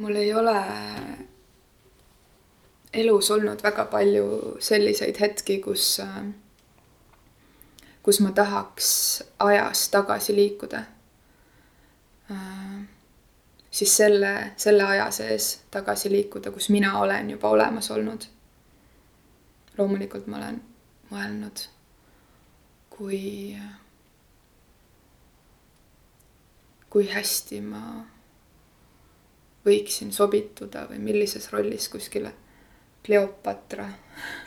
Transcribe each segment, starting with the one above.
mul ei ole elus olnud väga palju selliseid hetki, kus, kus ma tahaks ajas tagasi liikuda. siis selle, selle aja sees tagasi liikuda, kus mina olen juba olemas olnud. loomulikult ma olen mõelnud, kui, kui hästi ma võiksin sobituda või millises rollis kuskile Kleopatra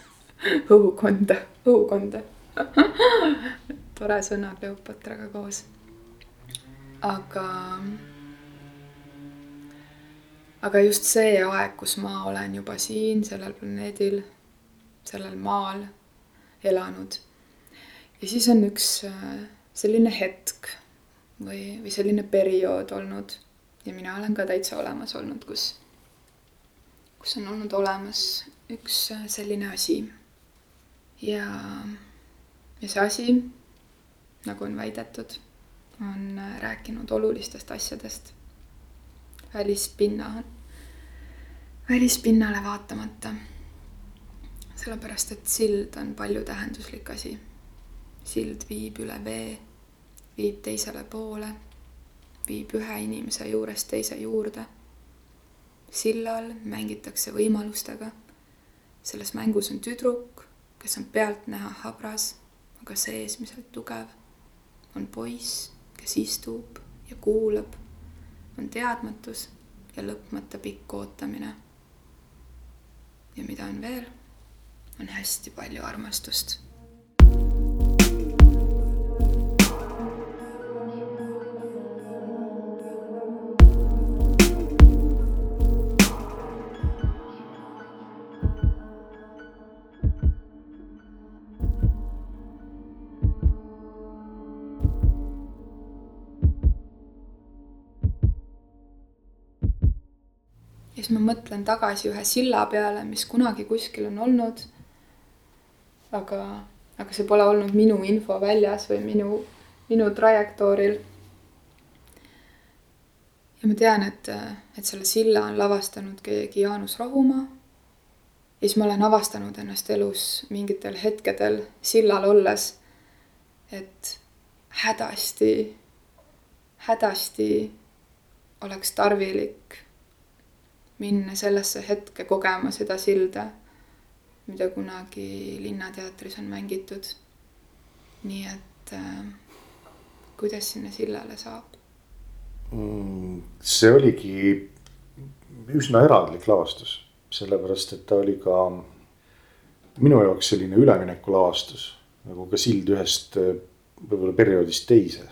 õukonda, õukonda tore sõna Kleopatraga koos. aga, aga just see aeg, kus ma olen juba siin sellel planeedil, sellel maal elanud. ja siis on üks äh, selline hetk või, või selline periood olnud ja mina olen ka täitsa olemas olnud, kus, kus on olnud olemas üks äh, selline asi. ja, ja see asi, nagu on väidetud, on äh, rääkinud olulistest asjadest välispinna, välispinnale vaatamata. sellepärast, et sild on paljutähenduslik asi. sild viib üle vee, viib teisele poole viib ühe inimese juurest teise juurde. sillal mängitakse võimalustega. selles mängus on tüdruk, kes on pealtnäha habras, aga seesmiselt tugev. on poiss, kes istub ja kuulab. on teadmatus ja lõpmata pikk ootamine. ja mida on veel? on hästi palju armastust mõtlen tagasi ühe silla peale, mis kunagi kuskil on olnud. aga, aga see pole olnud minu info väljas või minu, minu trajektooril. ja ma tean, et, et selle silla on lavastanud keegi Jaanus Rohumaa. ja siis ma olen avastanud ennast elus mingitel hetkedel sillal olles, et hädasti, hädasti oleks tarvilik minna sellesse hetke kogema seda silda, mida kunagi Linnateatris on mängitud. nii et äh, kuidas sinna sillale saab mm,? see oligi üsna erandlik lavastus, sellepärast et ta oli ka minu jaoks selline üleminekulavastus nagu ka sild ühest võib-olla perioodist teise,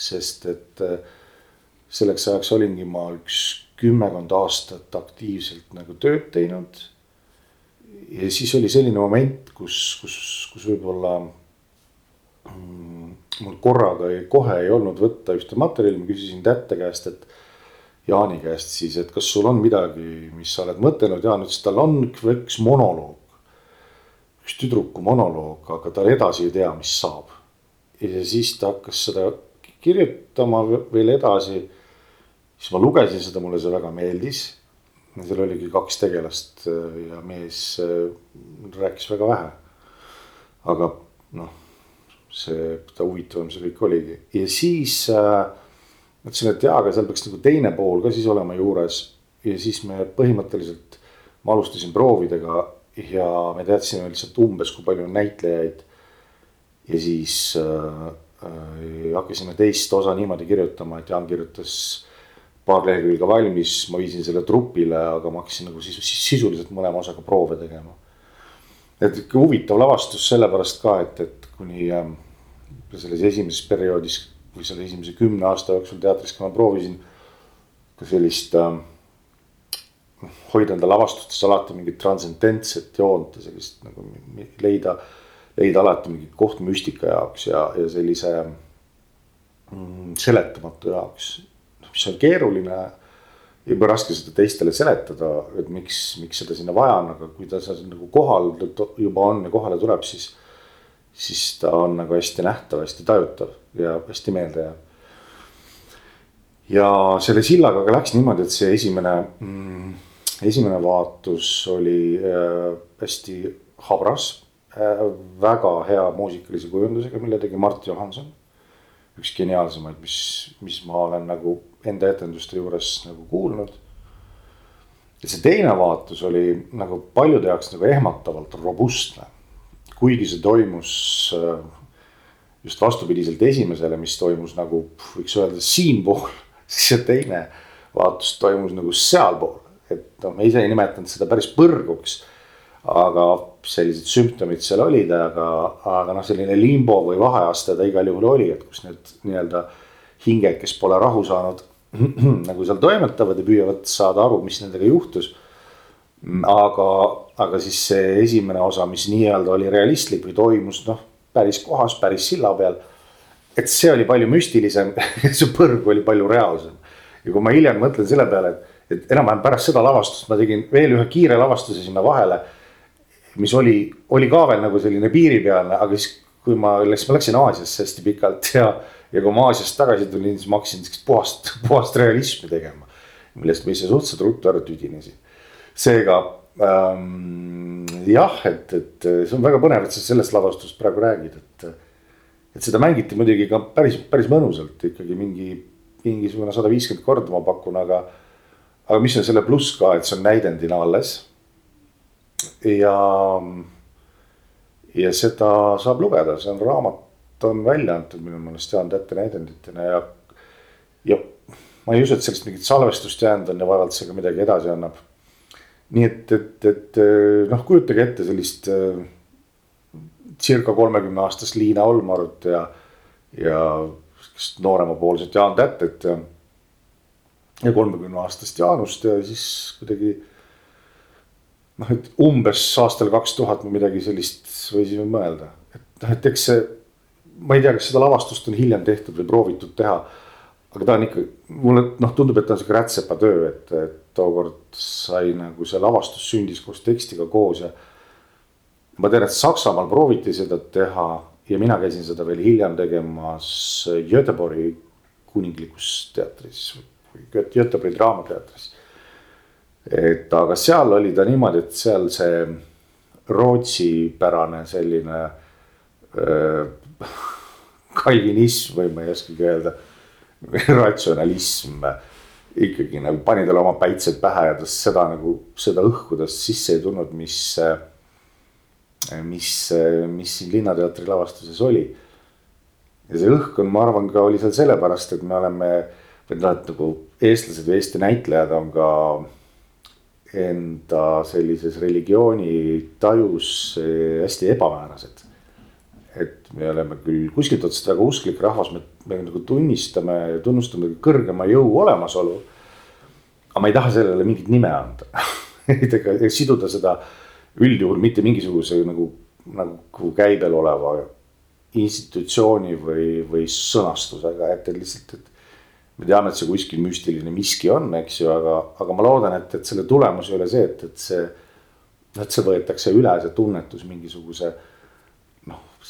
sest et äh, selleks ajaks olingi ma üks kümmekond aastat aktiivselt nagu tööd teinud. ja siis oli selline moment, kus, kus, kus võib-olla mm, mul korraga ei, kohe ei olnud võtta ühte materjali, ma küsisin tätte käest, et. Jaani käest siis, et kas sul on midagi, mis sa oled mõtelnud, Jaan ütles, tal on üks monoloog. üks tüdruku monoloog, aga ta edasi ei tea, mis saab. ja siis ta hakkas seda kirjutama veel edasi siis ma lugesin seda, mulle see väga meeldis. seal oligi kaks tegelast äh, ja mees äh, rääkis väga vähe. aga noh, see, seda huvitavam see kõik oligi ja siis äh, mõtlesin, et jaa, aga seal peaks nagu teine pool ka siis olema juures. ja siis me põhimõtteliselt, ma alustasin proovidega ja me teadsime lihtsalt umbes, kui palju on näitlejaid. ja siis äh, äh, hakkasime teist osa niimoodi kirjutama, et Jaan kirjutas paar lehekülge valmis, ma viisin selle trupile, aga ma hakkasin nagu sisu, sisuliselt mõlema osaga proove tegema. et ikka huvitav lavastus sellepärast ka, et, et kuni äh, selles esimeses perioodis või selle esimese kümne aasta jooksul teatris, kui ma proovisin ka sellist äh,. hoida enda lavastustes alati mingit transcendentset joont ja sellist nagu leida, leida alati mingi koht müstika jaoks ja, ja sellise mm, seletamatu jaoks mis on keeruline. jube raske seda teistele seletada, et miks, miks seda sinna vaja on, aga kui ta seal nagu kohal juba on ja kohale tuleb, siis. siis ta on nagu hästi nähtav, hästi tajutav ja hästi meelde jääv. ja selle sillaga ka läks niimoodi, et see esimene mm,, esimene vaatus oli äh, hästi habras äh,. väga hea muusikalise kujundusega, mille tegi Mart Johanson. üks geniaalsemaid, mis, mis ma olen nagu enda etenduste juures nagu kuulnud. ja see teine vaatus oli nagu paljude jaoks nagu ehmatavalt robustne. kuigi see toimus äh, just vastupidiselt esimesele, mis toimus nagu võiks öelda siinpool, siis see teine vaatus toimus nagu sealpool. et noh, ma ise ei nimetanud seda päris põrguks. aga sellised sümptomid seal olid, aga, aga noh, selline limbo või vaheaste ta igal juhul oli, et kus need nii-öelda hinged, kes pole rahu saanud nagu seal toimetavad ja püüavad saada aru, mis nendega juhtus. aga, aga siis see esimene osa, mis nii-öelda oli realistlik või toimus noh päris kohas, päris silla peal. et see oli palju müstilisem see põrg oli palju reaalsem. ja kui ma hiljem mõtlen selle peale, et, et enam-vähem pärast seda lavastust ma tegin veel ühe kiire lavastuse sinna vahele. mis oli, oli ka veel nagu selline piiripealne, aga siis kui ma läks, ma läksin Aasiasse hästi pikalt ja, ja kui ma Aasiast tagasi tulin, siis ma hakkasin siukest puhast, puhast realismi tegema. millest ma ise suhteliselt ruttu ära tüdinesin. seega ähm, jah, et, et see on väga põnev, et sa sellest lavastust praegu räägid, et. et seda mängiti muidugi ka päris, päris mõnusalt ikkagi mingi, mingisugune sada viiskümmend korda ma pakun, aga. aga mis on selle pluss ka, et see on näidendina alles. ja, ja seda saab lugeda, see on raamat on välja antud minu meelest Jaan Tätte näidenditena ja, ja ma ei usu, et sellest mingit salvestust jäänud on ja vaevalt see ka midagi edasi annab nii et, et, et noh, kujutage ette sellist äh, circa kolmekümne aastast Liina Olmarut ja, ja nooremapoolset Jaan Tätet ja. ja kolmekümne aastast Jaanust ja siis kuidagi. noh, et umbes aastal kaks tuhat me midagi sellist võisime mõelda, et noh, et eks see. Ma ei tea, kas seda lavastust on hiljem tehtud või proovitud teha aga ta on ikka, mulle noh, tundub, et ta on sihuke rätsepa töö, et, et tookord sai nagu see lavastus sündis koos tekstiga koos ja. ma tean, et Saksamaal prooviti seda teha ja mina käisin seda veel hiljem tegemas Göteborgi kuninglikus teatris Göteborgi draamateatris. et aga seal oli ta niimoodi, et seal see rootsipärane selline äh, kalvinism või ma ei oskagi öelda. ratsionalism. ikkagi nagu pani talle oma päitsed pähe ja ta seda nagu, seda õhku tast sisse ei tulnud, mis, mis, mis siin Linnateatri lavastuses oli. ja see õhk on, ma arvan, ka oli seal sellepärast, et me oleme, või noh, et nagu eestlased või Eesti näitlejad on ka enda sellises religiooni tajus hästi ebamäärased me oleme küll kuskilt otsast väga usklik rahvas, me, me nagu tunnistame tunnustame kõrgema jõu olemasolu. aga ma ei taha sellele mingit nime anda ega siduda seda üldjuhul mitte mingisuguse nagu, nagu käibel oleva institutsiooni või, või sõnastusega, et, et lihtsalt, et. me teame, et see kuskil müstiline miski on, eks ju, aga, aga ma loodan, et, et selle tulemus ei ole see, et, et see. et see võetakse üle, see tunnetus mingisuguse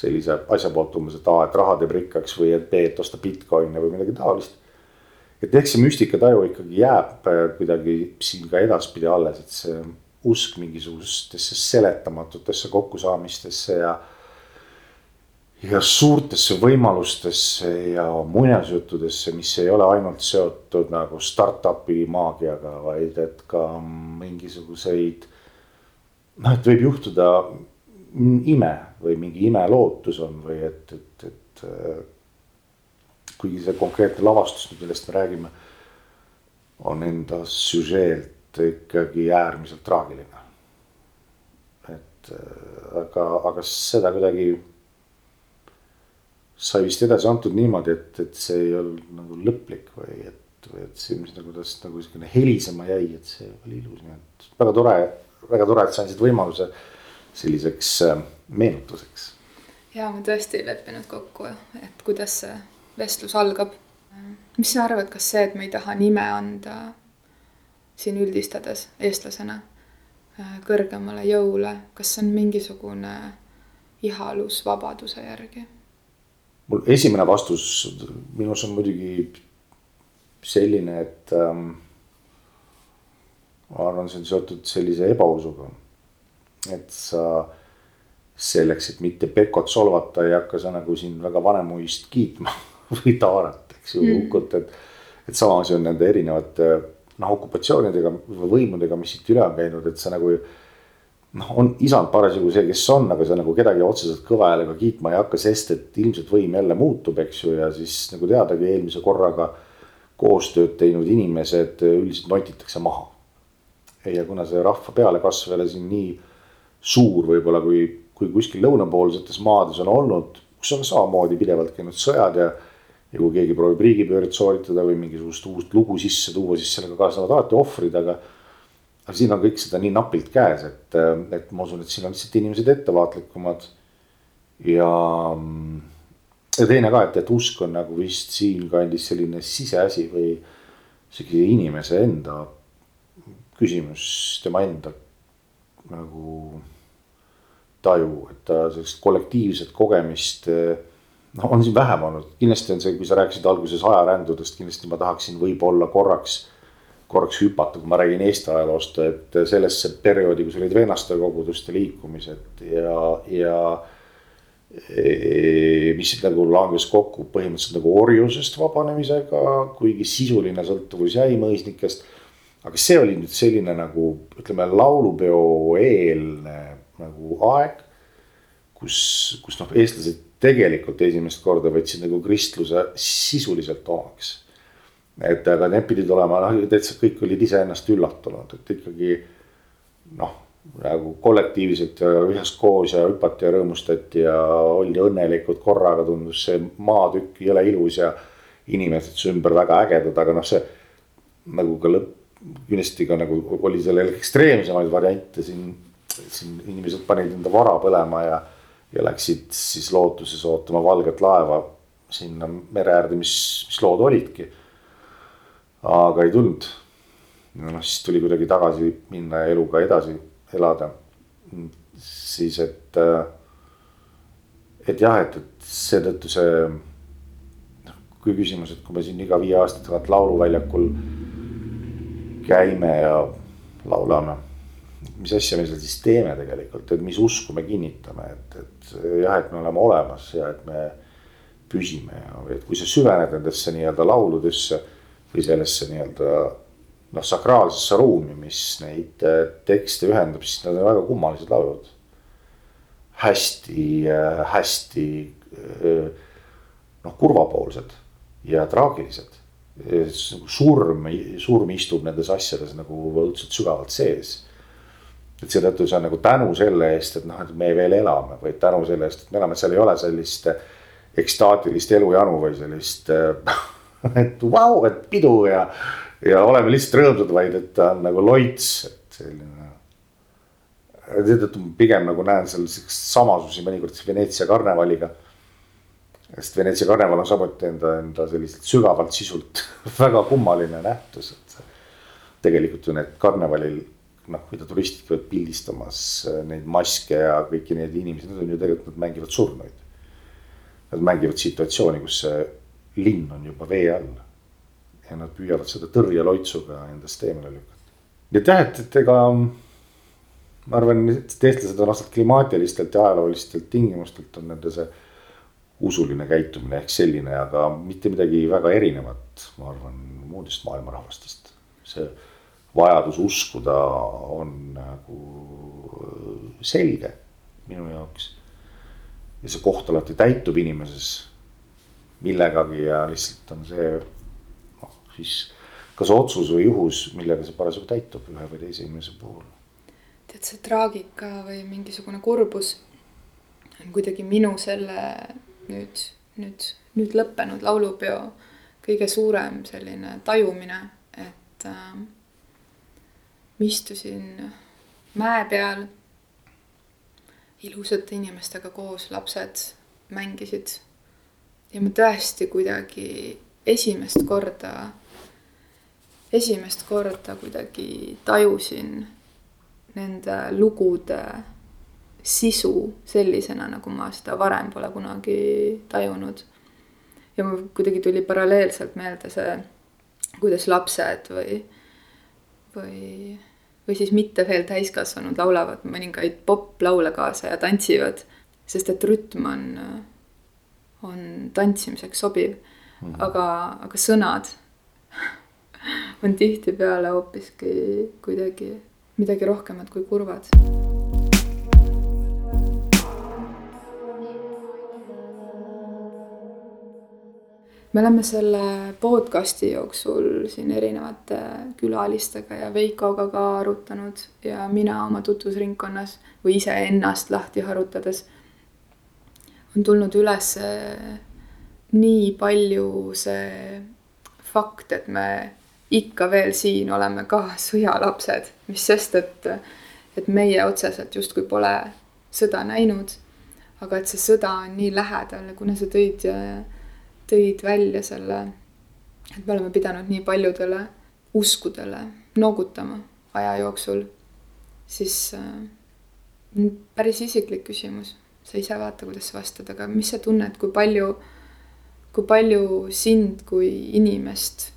sellise asja poolt umbes, et A, et raha teeb rikkaks või et B, et osta Bitcoin'e või midagi taolist. et eks see müstikataju ikkagi jääb äh, kuidagi siin ka edaspidi alles, et see usk mingisugustesse seletamatutesse kokkusaamistesse ja. ja suurtesse võimalustesse ja muinasjuttudesse, mis ei ole ainult seotud nagu startup'i maagiaga, vaid et ka mingisuguseid. noh, et võib juhtuda ime või mingi imelootus on või et, et, et. Äh, kuigi see konkreetne lavastus, millest me räägime, on enda süžeelt ikkagi äärmiselt traagiline. et äh, aga, aga seda kuidagi sai vist edasi antud niimoodi, et, et see ei olnud nagu lõplik või et, või et see, mis nagu tast nagu siukene helisema jäi, et see oli ilus, nii et väga tore, väga tore, et sa andsid võimaluse selliseks äh, meenutuseks. ja me tõesti ei leppinud kokku, et kuidas see vestlus algab. mis sa arvad, kas see, et me ei taha nime anda siin üldistades eestlasena äh, kõrgemale jõule, kas see on mingisugune ihalus vabaduse järgi? mul esimene vastus minus on muidugi selline, et ähm, ma arvan, see on seotud sellise ebausuga. Et sa selleks, et mitte Pekot solvata, ei hakka sa nagu siin väga Vanemuist kiitma või Taarat, eks ju mm., Ukut, et. et sama asi on nende erinevate noh, okupatsioonidega või võimudega, mis siit üle on käinud, et sa nagu noh, on isand parasjagu see, kes on, aga sa nagu kedagi otseselt kõva häälega kiitma ei hakka, sest et ilmselt võim jälle muutub, eks ju, ja siis nagu teadagi eelmise korraga koostööd teinud inimesed üldiselt notitakse maha ja kuna see rahva pealekasv ei ole siin nii suur võib-olla kui, kui kuskil lõunapoolsetes maades on olnud, kus on samamoodi pidevalt käinud sõjad ja. ja kui keegi proovib riigipööret sooritada või mingisugust uut lugu sisse tuua, siis sellega kaasnevad alati ohvrid, aga. aga siin on kõik seda nii napilt käes, et, et ma usun, et siin on lihtsalt inimesed ettevaatlikumad. ja, ja teine ka, et, et usk on nagu vist siinkandis selline siseasi või isegi inimese enda küsimus tema enda nagu taju, et ta sellist kollektiivset kogemist. noh, on siin vähem olnud, kindlasti on see, kui sa rääkisid alguses ajarändudest, kindlasti ma tahaksin võib-olla korraks, korraks hüpata, kui ma räägin Eesti ajaloost, et sellesse perioodi, kus olid vennaste koguduste liikumised ja, ja e, mis nagu langes kokku põhimõtteliselt nagu orjusest vabanemisega, kuigi sisuline sõltuvus jäi mõisnikest aga see oli nüüd selline nagu ütleme, laulupeo eelne nagu aeg. kus, kus noh, eestlased tegelikult esimest korda võtsid nagu kristluse sisuliselt omaks. et aga need pidid olema noh, täitsa kõik olid iseennast üllatunud, et ikkagi noh nagu kollektiivselt ja üheskoos ja hüpati ja rõõmustati ja oldi õnnelikud korraga, tundus see maatükk jõle ilus ja inimesed su ümber väga ägedad, aga noh, see nagu ka lõpp kindlasti ka nagu oli sellel ekstreemsemaid variante siin, siin inimesed panid enda vara põlema ja, ja läksid siis lootuses ootama valget laeva sinna mere äärde, mis, mis lood olidki. aga ei tulnud. noh, siis tuli kuidagi tagasi minna ja eluga edasi elada. siis, et, et jah, et, et seetõttu see noh, kui küsimus, et kui me siin iga viie aasta tagant lauluväljakul käime ja laulame. mis asja me seal siis teeme tegelikult, et mis usku me kinnitame, et, et jah, et me oleme olemas ja et me püsime ja et kui sa süvened nendesse nii-öelda lauludesse või sellesse nii-öelda noh, sakraalsesse ruumi, mis neid äh, tekste ühendab, siis need on väga kummalised laulud. hästi, äh, hästi äh, noh, kurvapoolsed ja traagilised surm, surm istub nendes asjades nagu õudselt sügavalt sees. et seetõttu see on nagu tänu selle eest, et noh, et me veel elame või tänu selle eest, et me elame, seal ei ole sellist ekstaatilist elujanu või sellist et vau wow,, et pidu ja, ja oleme lihtsalt rõõmsad, vaid et ta on nagu loits, et selline. seetõttu pigem nagu näen seal samasusi mõnikord Veneetsia karnevaliga sest Veneetsia karneval on samuti enda, enda selliselt sügavalt sisult väga kummaline nähtus, et. tegelikult ju need karnevalil noh, mida turistid käivad pildistamas neid maske ja kõiki neid inimesi, need on ju tegelikult, nad mängivad surnuid. Nad mängivad situatsiooni, kus see linn on juba vee all. ja nad püüavad seda tõrjeloitsuga endast eemale lükata. nii et jah, et, et ega ma arvan, et eestlased on aastalt klimaatilistelt ja ajaloolistelt tingimustelt on nende see usuline käitumine ehk selline, aga mitte midagi väga erinevat, ma arvan, muudest maailma rahvastest. see vajadus uskuda on nagu selge minu jaoks. ja see koht alati täitub inimeses millegagi ja lihtsalt on see noh, siis kas otsus või juhus, millega see parasjagu täitub ühe või teise inimese puhul. tead, see traagika või mingisugune kurbus on kuidagi minu selle nüüd, nüüd, nüüd lõppenud laulupeo kõige suurem selline tajumine, et äh, ma istusin mäe peal ilusate inimestega koos, lapsed mängisid. ja ma tõesti kuidagi esimest korda, esimest korda kuidagi tajusin nende lugude sisu sellisena, nagu ma seda varem pole kunagi tajunud. ja mul kuidagi tuli paralleelselt meelde see kuidas lapsed või, või, või siis mitte veel täiskasvanud laulavad mõningaid poplaule kaasa ja tantsivad. sest et rütm on, on tantsimiseks sobiv mm. -hmm. aga, aga sõnad on tihtipeale hoopiski kuidagi midagi rohkemat kui kurvad me oleme selle podcast'i jooksul siin erinevate külalistega ja Veikoga ka arutanud ja mina oma tutvusringkonnas või iseennast lahti harutades on tulnud üles nii palju see fakt, et me ikka veel siin oleme ka sõjalapsed, mis sest, et, et meie otseselt justkui pole sõda näinud. aga et see sõda on nii lähedal kuna sa tõid tõid välja selle, et me oleme pidanud nii paljudele uskudele noogutama aja jooksul, siis äh, päris isiklik küsimus. sa ise vaata, kuidas sa vastad, aga mis sa tunned, kui palju, kui palju sind kui inimest,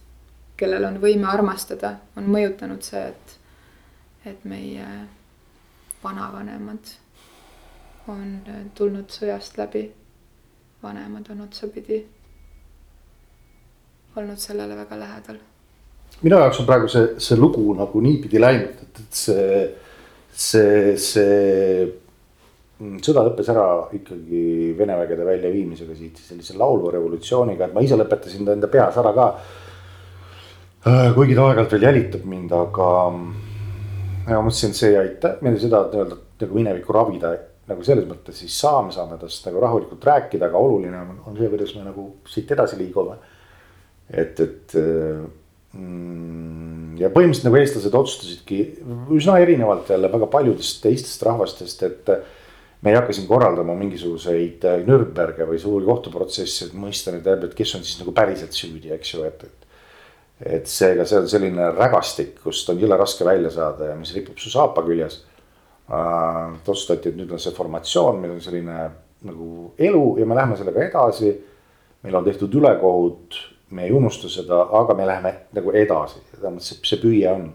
kellel on võime armastada, on mõjutanud see, et, et meie vanavanemad on tulnud sõjast läbi, vanemad on otsapidi olnud sellele väga lähedal. minu jaoks on praegu see, see lugu nagu niipidi läinud, et, et see, see, see mm, sõda lõppes ära ikkagi Vene vägede väljaviimisega siit sellise laulva revolutsiooniga, et ma ise lõpetasin ta enda peas ära ka. Äh, kuigi ta aeg-ajalt veel jälitab mind, aga ja ma mõtlesin, et see ei aita meile seda nii-öelda nagu minevikku ravida nagu selles mõttes siis saame, saame tast nagu rahulikult rääkida, aga oluline on, on see, kuidas me nagu siit edasi liigume et, et mm, ja põhimõtteliselt nagu eestlased otsustasidki üsna erinevalt jälle väga paljudest teistest rahvastest, et. me ei hakka siin korraldama mingisuguseid Nürnberge või suuri kohtuprotsesse, et mõista nüüd, et kes on siis nagu päriselt süüdi, eks ju, et, et. et seega see on selline rägastik, kust on jõle raske välja saada ja mis ripub su saapa küljes äh,. otsustati, et nüüd on see formatsioon, meil on selline nagu elu ja me läheme sellega edasi. meil on tehtud ülekohut me ei unusta seda, aga me läheme nagu edasi, tähendab see, see püüe on.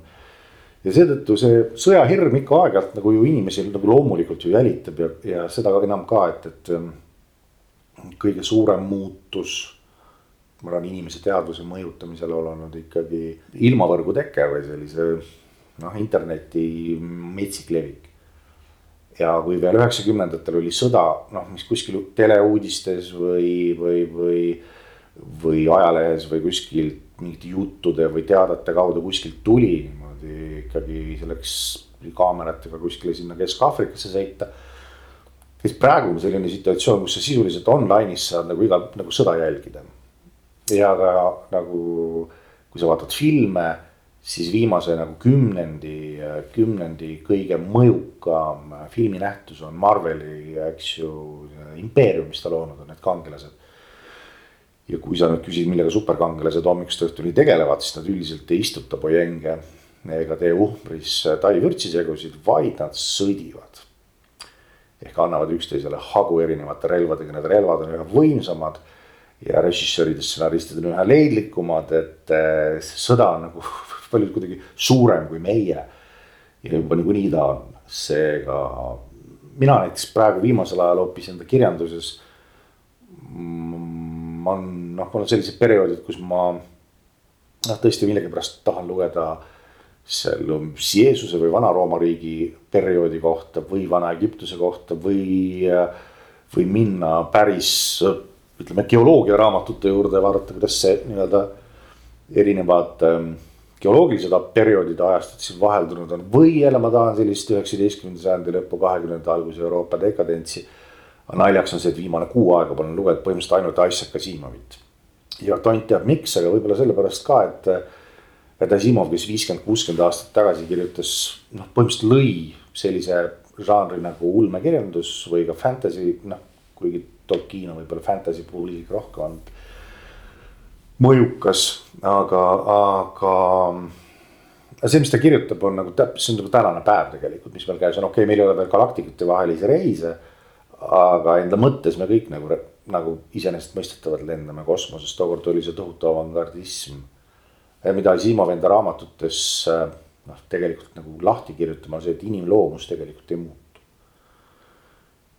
ja seetõttu see sõjahirm ikka aeg-ajalt nagu ju inimesi nagu loomulikult ju jälitab ja, ja seda enam ka, et, et. Ähm, kõige suurem muutus, ma arvan, inimese teadvuse mõjutamisel olnud ikkagi ilmavõrgu teke või sellise noh, interneti metsik levik ja kui veel üheksakümnendatel oli sõda, noh, mis kuskil teleuudistes või, või, või või ajalehes või kuskilt mingite juttude või teadete kaudu kuskilt tuli niimoodi ikkagi selleks kaameratega kuskile sinna Kesk-Aafrikasse sõita. siis praegu on selline situatsioon, kus sa sisuliselt online'is saad nagu igal nagu sõda jälgida. ja ka nagu, kui sa vaatad filme, siis viimase nagu kümnendi, kümnendi kõige mõjukam filminähtus on Marveli, eks ju, impeerium, mis ta loonud on, need kangelased ja kui sa nüüd küsid, millega superkangelased hommikust õhtuni tegelevad, siis nad üldiselt ei istuta pojenge ega tee uhbris taivürtsisegusid, vaid nad sõdivad. ehk annavad üksteisele hagu erinevate relvadega, need relvad on üha võimsamad. ja režissöörid ja stsenaristid on üha leidlikumad, et eh, see sõda on nagu palju kuidagi suurem kui meie. ja juba niikuinii ta on, seega mina näiteks praegu viimasel ajal hoopis enda kirjanduses on noh, mul on sellised perioodid, kus ma noh, tõesti millegipärast tahan lugeda seal Jeesuse või Vana-Rooma riigi perioodi kohta või Vana-Egiptuse kohta või, või minna päris ütleme geoloogiaraamatute juurde ja vaadata, kuidas see nii-öelda erinevad ähm, geoloogilised perioodid ajastud siin vaheldunud on. Või jälle ma tahan sellist üheksateistkümnenda sajandi lõppu, kahekümnenda alguse Euroopa dekadentsi aga naljaks on see, et viimane kuu aega pole lugenud põhimõtteliselt ainult Isaac Asimovit. ja tont teab miks, aga võib-olla sellepärast ka, et. et Asimov, kes viiskümmend, kuuskümmend aastat tagasi kirjutas, noh põhimõtteliselt lõi sellise žanri nagu ulmekirjandus või ka fantasy, noh kuigi Tolkien on võib-olla fantasy puhul isegi rohkem olnud mõjukas, aga, aga. see, mis ta kirjutab, on nagu täpselt, see on nagu tänane päev tegelikult, mis meil käes on, okei okay,, meil ei ole veel galaktikute vahelisi reise aga enda mõttes me kõik nagu, nagu iseenesestmõistetavalt lendame kosmoses, tookord oli see tohutu avangardism. mida Asimov enda raamatutes noh, tegelikult nagu lahti kirjutama, see, et inimloomus tegelikult ei muutu.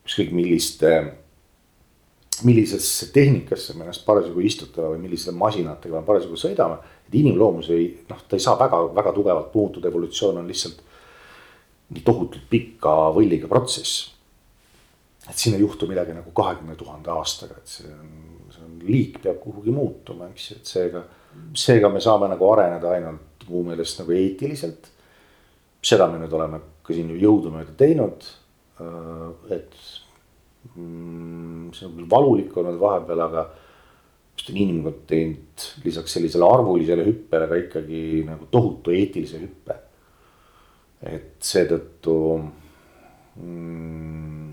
ükskõik milliste, millisesse tehnikasse me ennast parasjagu istutame või milliste masinatega me parasjagu sõidame. et inimloomus ei, noh, ta ei saa väga, väga tugevalt muutuda, evolutsioon on lihtsalt tohutult pika võlliga protsess. Et siin ei juhtu midagi nagu kahekümne tuhande aastaga, et see on, see on liik peab kuhugi muutuma, eks ju, et seega, seega me saame nagu areneda ainult mu meelest nagu eetiliselt. seda me nüüd oleme ka siin ju jõudumööda teinud. Äh, et mm, see on küll valulik olnud vahepeal, aga vist on inimkond teinud lisaks sellisele arvulisele hüppele ka ikkagi nagu tohutu eetilise hüppe. et seetõttu mm,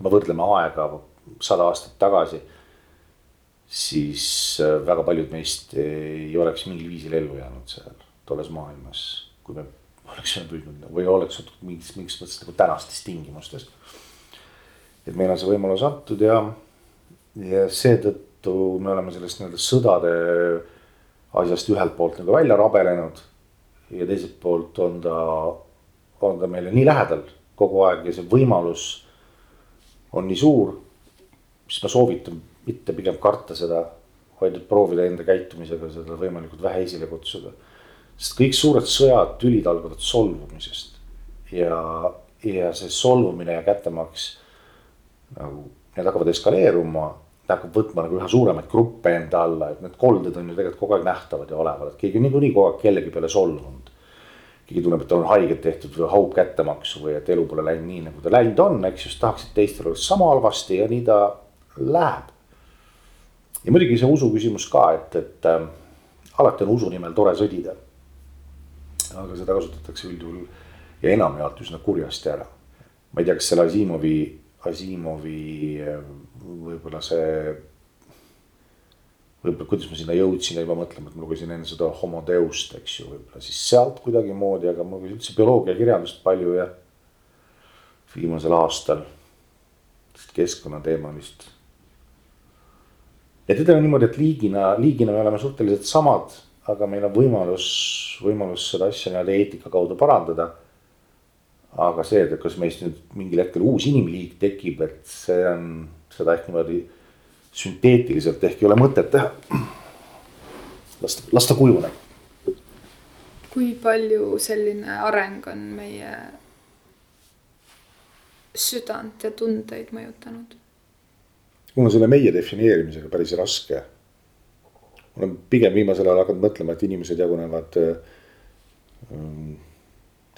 kui me võrdleme aega sada aastat tagasi siis äh, väga paljud meist ei oleks mingil viisil ellu jäänud seal tolles maailmas, kui me oleksime püüdnud või oleks mingis, mingis mõttes nagu tänastes tingimustes. et meil on see võimalus antud ja, ja seetõttu me oleme sellest nii-öelda sõdade asjast ühelt poolt nagu välja rabelenud. ja teiselt poolt on ta, on ta meile nii lähedal kogu aeg ja see võimalus on nii suur. siis ma soovitan mitte pigem karta seda, vaid proovida enda käitumisega seda võimalikult vähe esile kutsuda sest kõik suured sõjad, tülid algavad solvumisest. ja, ja see solvumine ja kättemaks nagu, need hakkavad eskaleeruma. ta hakkab võtma nagu üha suuremaid gruppe enda alla, et need kolded on ju tegelikult kogu aeg nähtavad ja olevad, et keegi niikuinii kogu aeg kellegi peale solvunud. Keegi tunneb, et tal on haiget tehtud või haub kättemaksu või et elu pole läinud nii, nagu ta läinud on, eks just tahaks, et teistel oleks sama halvasti ja nii ta läheb. ja muidugi see usu küsimus ka, et, et äh, alati on usu nimel tore sõdida aga seda kasutatakse üldjuhul ja enamjaolt üsna kurjasti ära. ma ei tea, kas selle Asimovi, Asimovi võib-olla see. Võib-olla, kuidas ma sinna jõudsin, jäi ma mõtlema, et ma lugesin enne seda Homo Deust, eks ju, võib-olla siis sealt kuidagimoodi, aga ma lugesin üldse bioloogiakirjandust palju ja. viimasel aastal, ja teda on niimoodi, et liigina, liigina me oleme suhteliselt samad aga meil on võimalus, võimalus seda asja nii-öelda eetika kaudu parandada. aga see, et kas meist nüüd mingil hetkel uus inimliik tekib, et see on, seda ehk niimoodi sünteetiliselt ehk ei ole mõtet teha. las ta, las ta kujuneb. kui palju selline areng on meie südant ja tundeid mõjutanud? mul on selle meie defineerimisega päris raske olen pigem viimasel ajal hakanud mõtlema, et inimesed jagunevad ähm,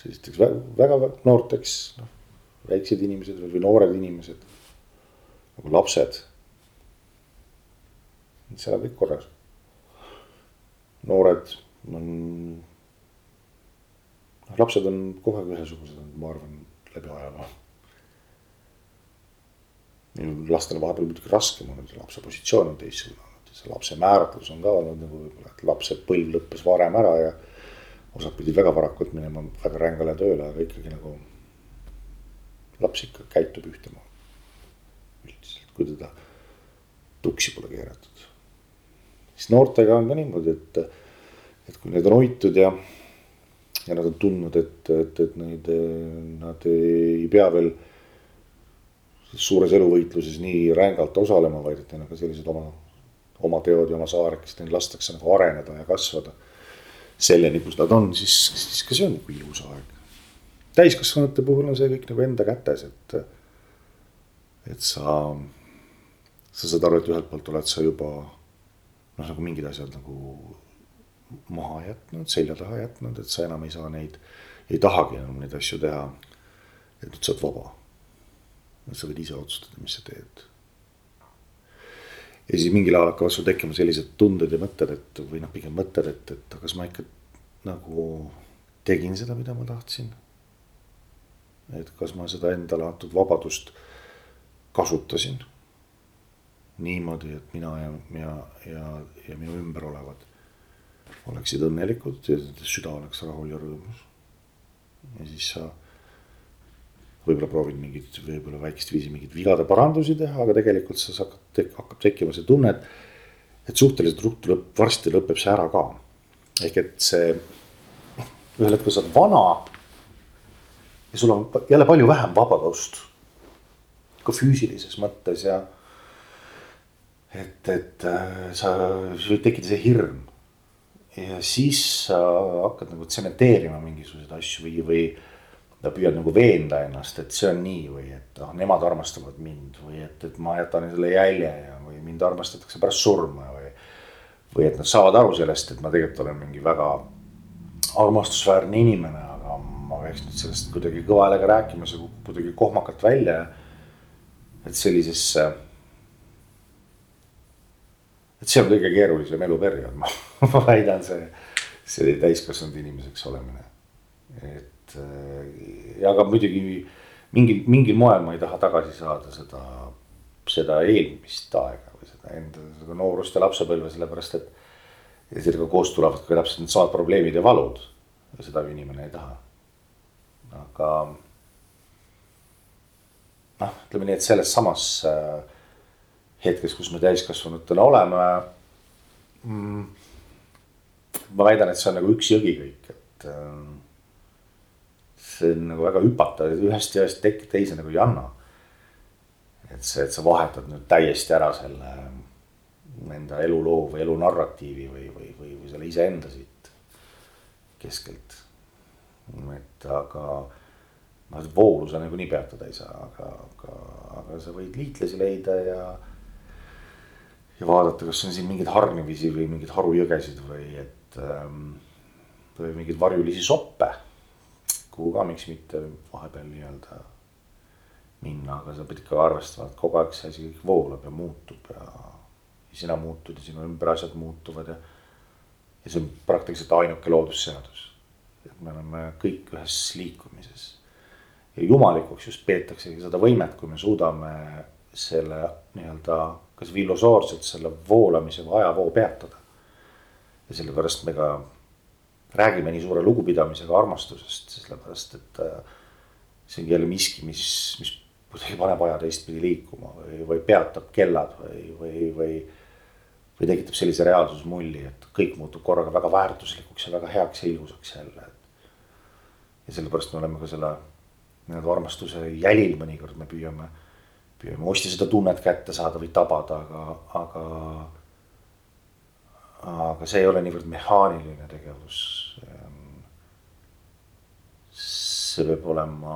sellisteks väga, väga noorteks, noh, väiksed inimesed või noored inimesed, nagu lapsed. Seal on kõik korras. noored on, noh, lapsed on kogu aeg ühesugused, ma arvan, läbi ajaloo lastel on vahepeal muidugi raskem, on see lapse positsioon on teistsugune see lapse määratlus on ka olnud nagu võib-olla, et lapse põlv lõppes varem ära ja. osad pidid väga varakult minema väga rängale tööle, aga ikkagi nagu. laps ikka käitub ühtemoodi. üldiselt, kui teda tuksi pole keeratud. Siis noortega on ka niimoodi, et, et kui need on hoitud ja. ja nad on tundnud, et, et, et neid, nad ei pea veel suures eluvõitluses nii rängalt osalema, vaid et neil on ka sellised oma oma teod ja oma saarekesed, neil lastakse nagu areneda ja kasvada. selleni, kus nad on, siis, siis ka see on nagu ilus aeg. täiskasvanute puhul on see kõik nagu enda kätes, et, et sa, sa saad aru, et ühelt poolt oled sa juba noh, nagu mingid asjad nagu maha jätnud, selja taha jätnud, et sa enam ei saa neid, ei tahagi enam neid asju teha. et nüüd sa oled vaba. sa võid ise otsustada, mis sa teed ja siis mingil ajal hakkavad sul tekkima sellised tunded ja mõtted, et või noh, pigem mõtted, et, et kas ma ikka nagu tegin seda, mida ma tahtsin. et kas ma seda endale antud vabadust kasutasin niimoodi, et mina ja, ja, ja, ja minu ümber olevad oleksid õnnelikud ja süda oleks rahul ja rõõmus. ja siis sa võib-olla proovid mingit, võib-olla väikest viisi mingeid vigade parandusi teha, aga tegelikult sa hakkad, hakkab tekkima see tunne, et. et suhteliselt ruttu lõpp, varsti lõpeb see ära ka. ehk et see, ühel hetkel sa oled vana. ja sul on jälle palju vähem vabadust. ka füüsilises mõttes ja. Et, et äh, sa, sul võib tekkida see hirm. ja siis sa hakkad nagu tsementeerima mingisuguseid asju või, või püüad nagu veenda ennast, et see on nii või et ah, nemad armastavad mind või et, et ma jätan selle jälje ja, või mind armastatakse pärast surma või. või et nad saavad aru sellest, et ma tegelikult olen mingi väga armastusväärne inimene, aga ma peaks nüüd sellest kuidagi kõva häälega rääkima, see kukub kuidagi kohmakalt välja. et sellisesse. Et see on kõige keerulisem eluperiood, ma väidan, see, see täiskasvanud inimeseks olemine. et et ja aga muidugi mingil, mingil moel ma ei taha tagasi saada seda, seda eelmist aega või seda enda seda noorust ja lapsepõlve, sellepärast et. ja sellega koos tulevad ka täpselt needsamad probleemid ja valud ja seda ju inimene ei taha. aga noh, ütleme nii, et selles samas äh, hetkes, kus me täiskasvanutena oleme mm,. ma väidan, et see on nagu üks jõgi kõik, et äh, see on nagu väga hüpata ühest jõest teise nagu ei anna. et see, et sa vahetad nüüd täiesti ära selle enda eluloo või elunarratiivi või, või, või, või selle iseenda siit keskelt. et aga noh, voolu sa nagunii peatada ei saa, aga, aga, aga sa võid liitlasi leida ja. Ja vaadata, kas on siin mingeid hargnemisi või mingeid harujõgesid või et ähm, või mingeid varjulisi soppe kuhu ka miks mitte vahepeal nii-öelda minna, aga sa pead ikka arvestama, et kogu aeg see asi kõik voolab ja muutub ja. ja sina muutud ja sinu ümber asjad muutuvad ja. ja see on praktiliselt ainuke loodusseadus. et me oleme kõik ühes liikumises. ja jumalikuks just peetaksegi seda võimet, kui me suudame selle nii-öelda kas filosoofiselt selle voolamise või ajavoo peatada. ja sellepärast me ka räägime nii suure lugupidamisega armastusest, sellepärast et äh, see ongi jälle miski, mis, mis kuidagi paneb aja teistpidi liikuma või, või peatab kellad või, või, või. või tekitab sellise reaalsusmulli, et kõik muutub korraga väga väärtuslikuks ja väga heaks ja ilusaks jälle. ja sellepärast me oleme ka selle nii-öelda armastuse jälil mõnikord me püüame, püüame osti seda tunnet kätte saada või tabada, aga, aga aga see ei ole niivõrd mehaaniline tegevus. see peab olema,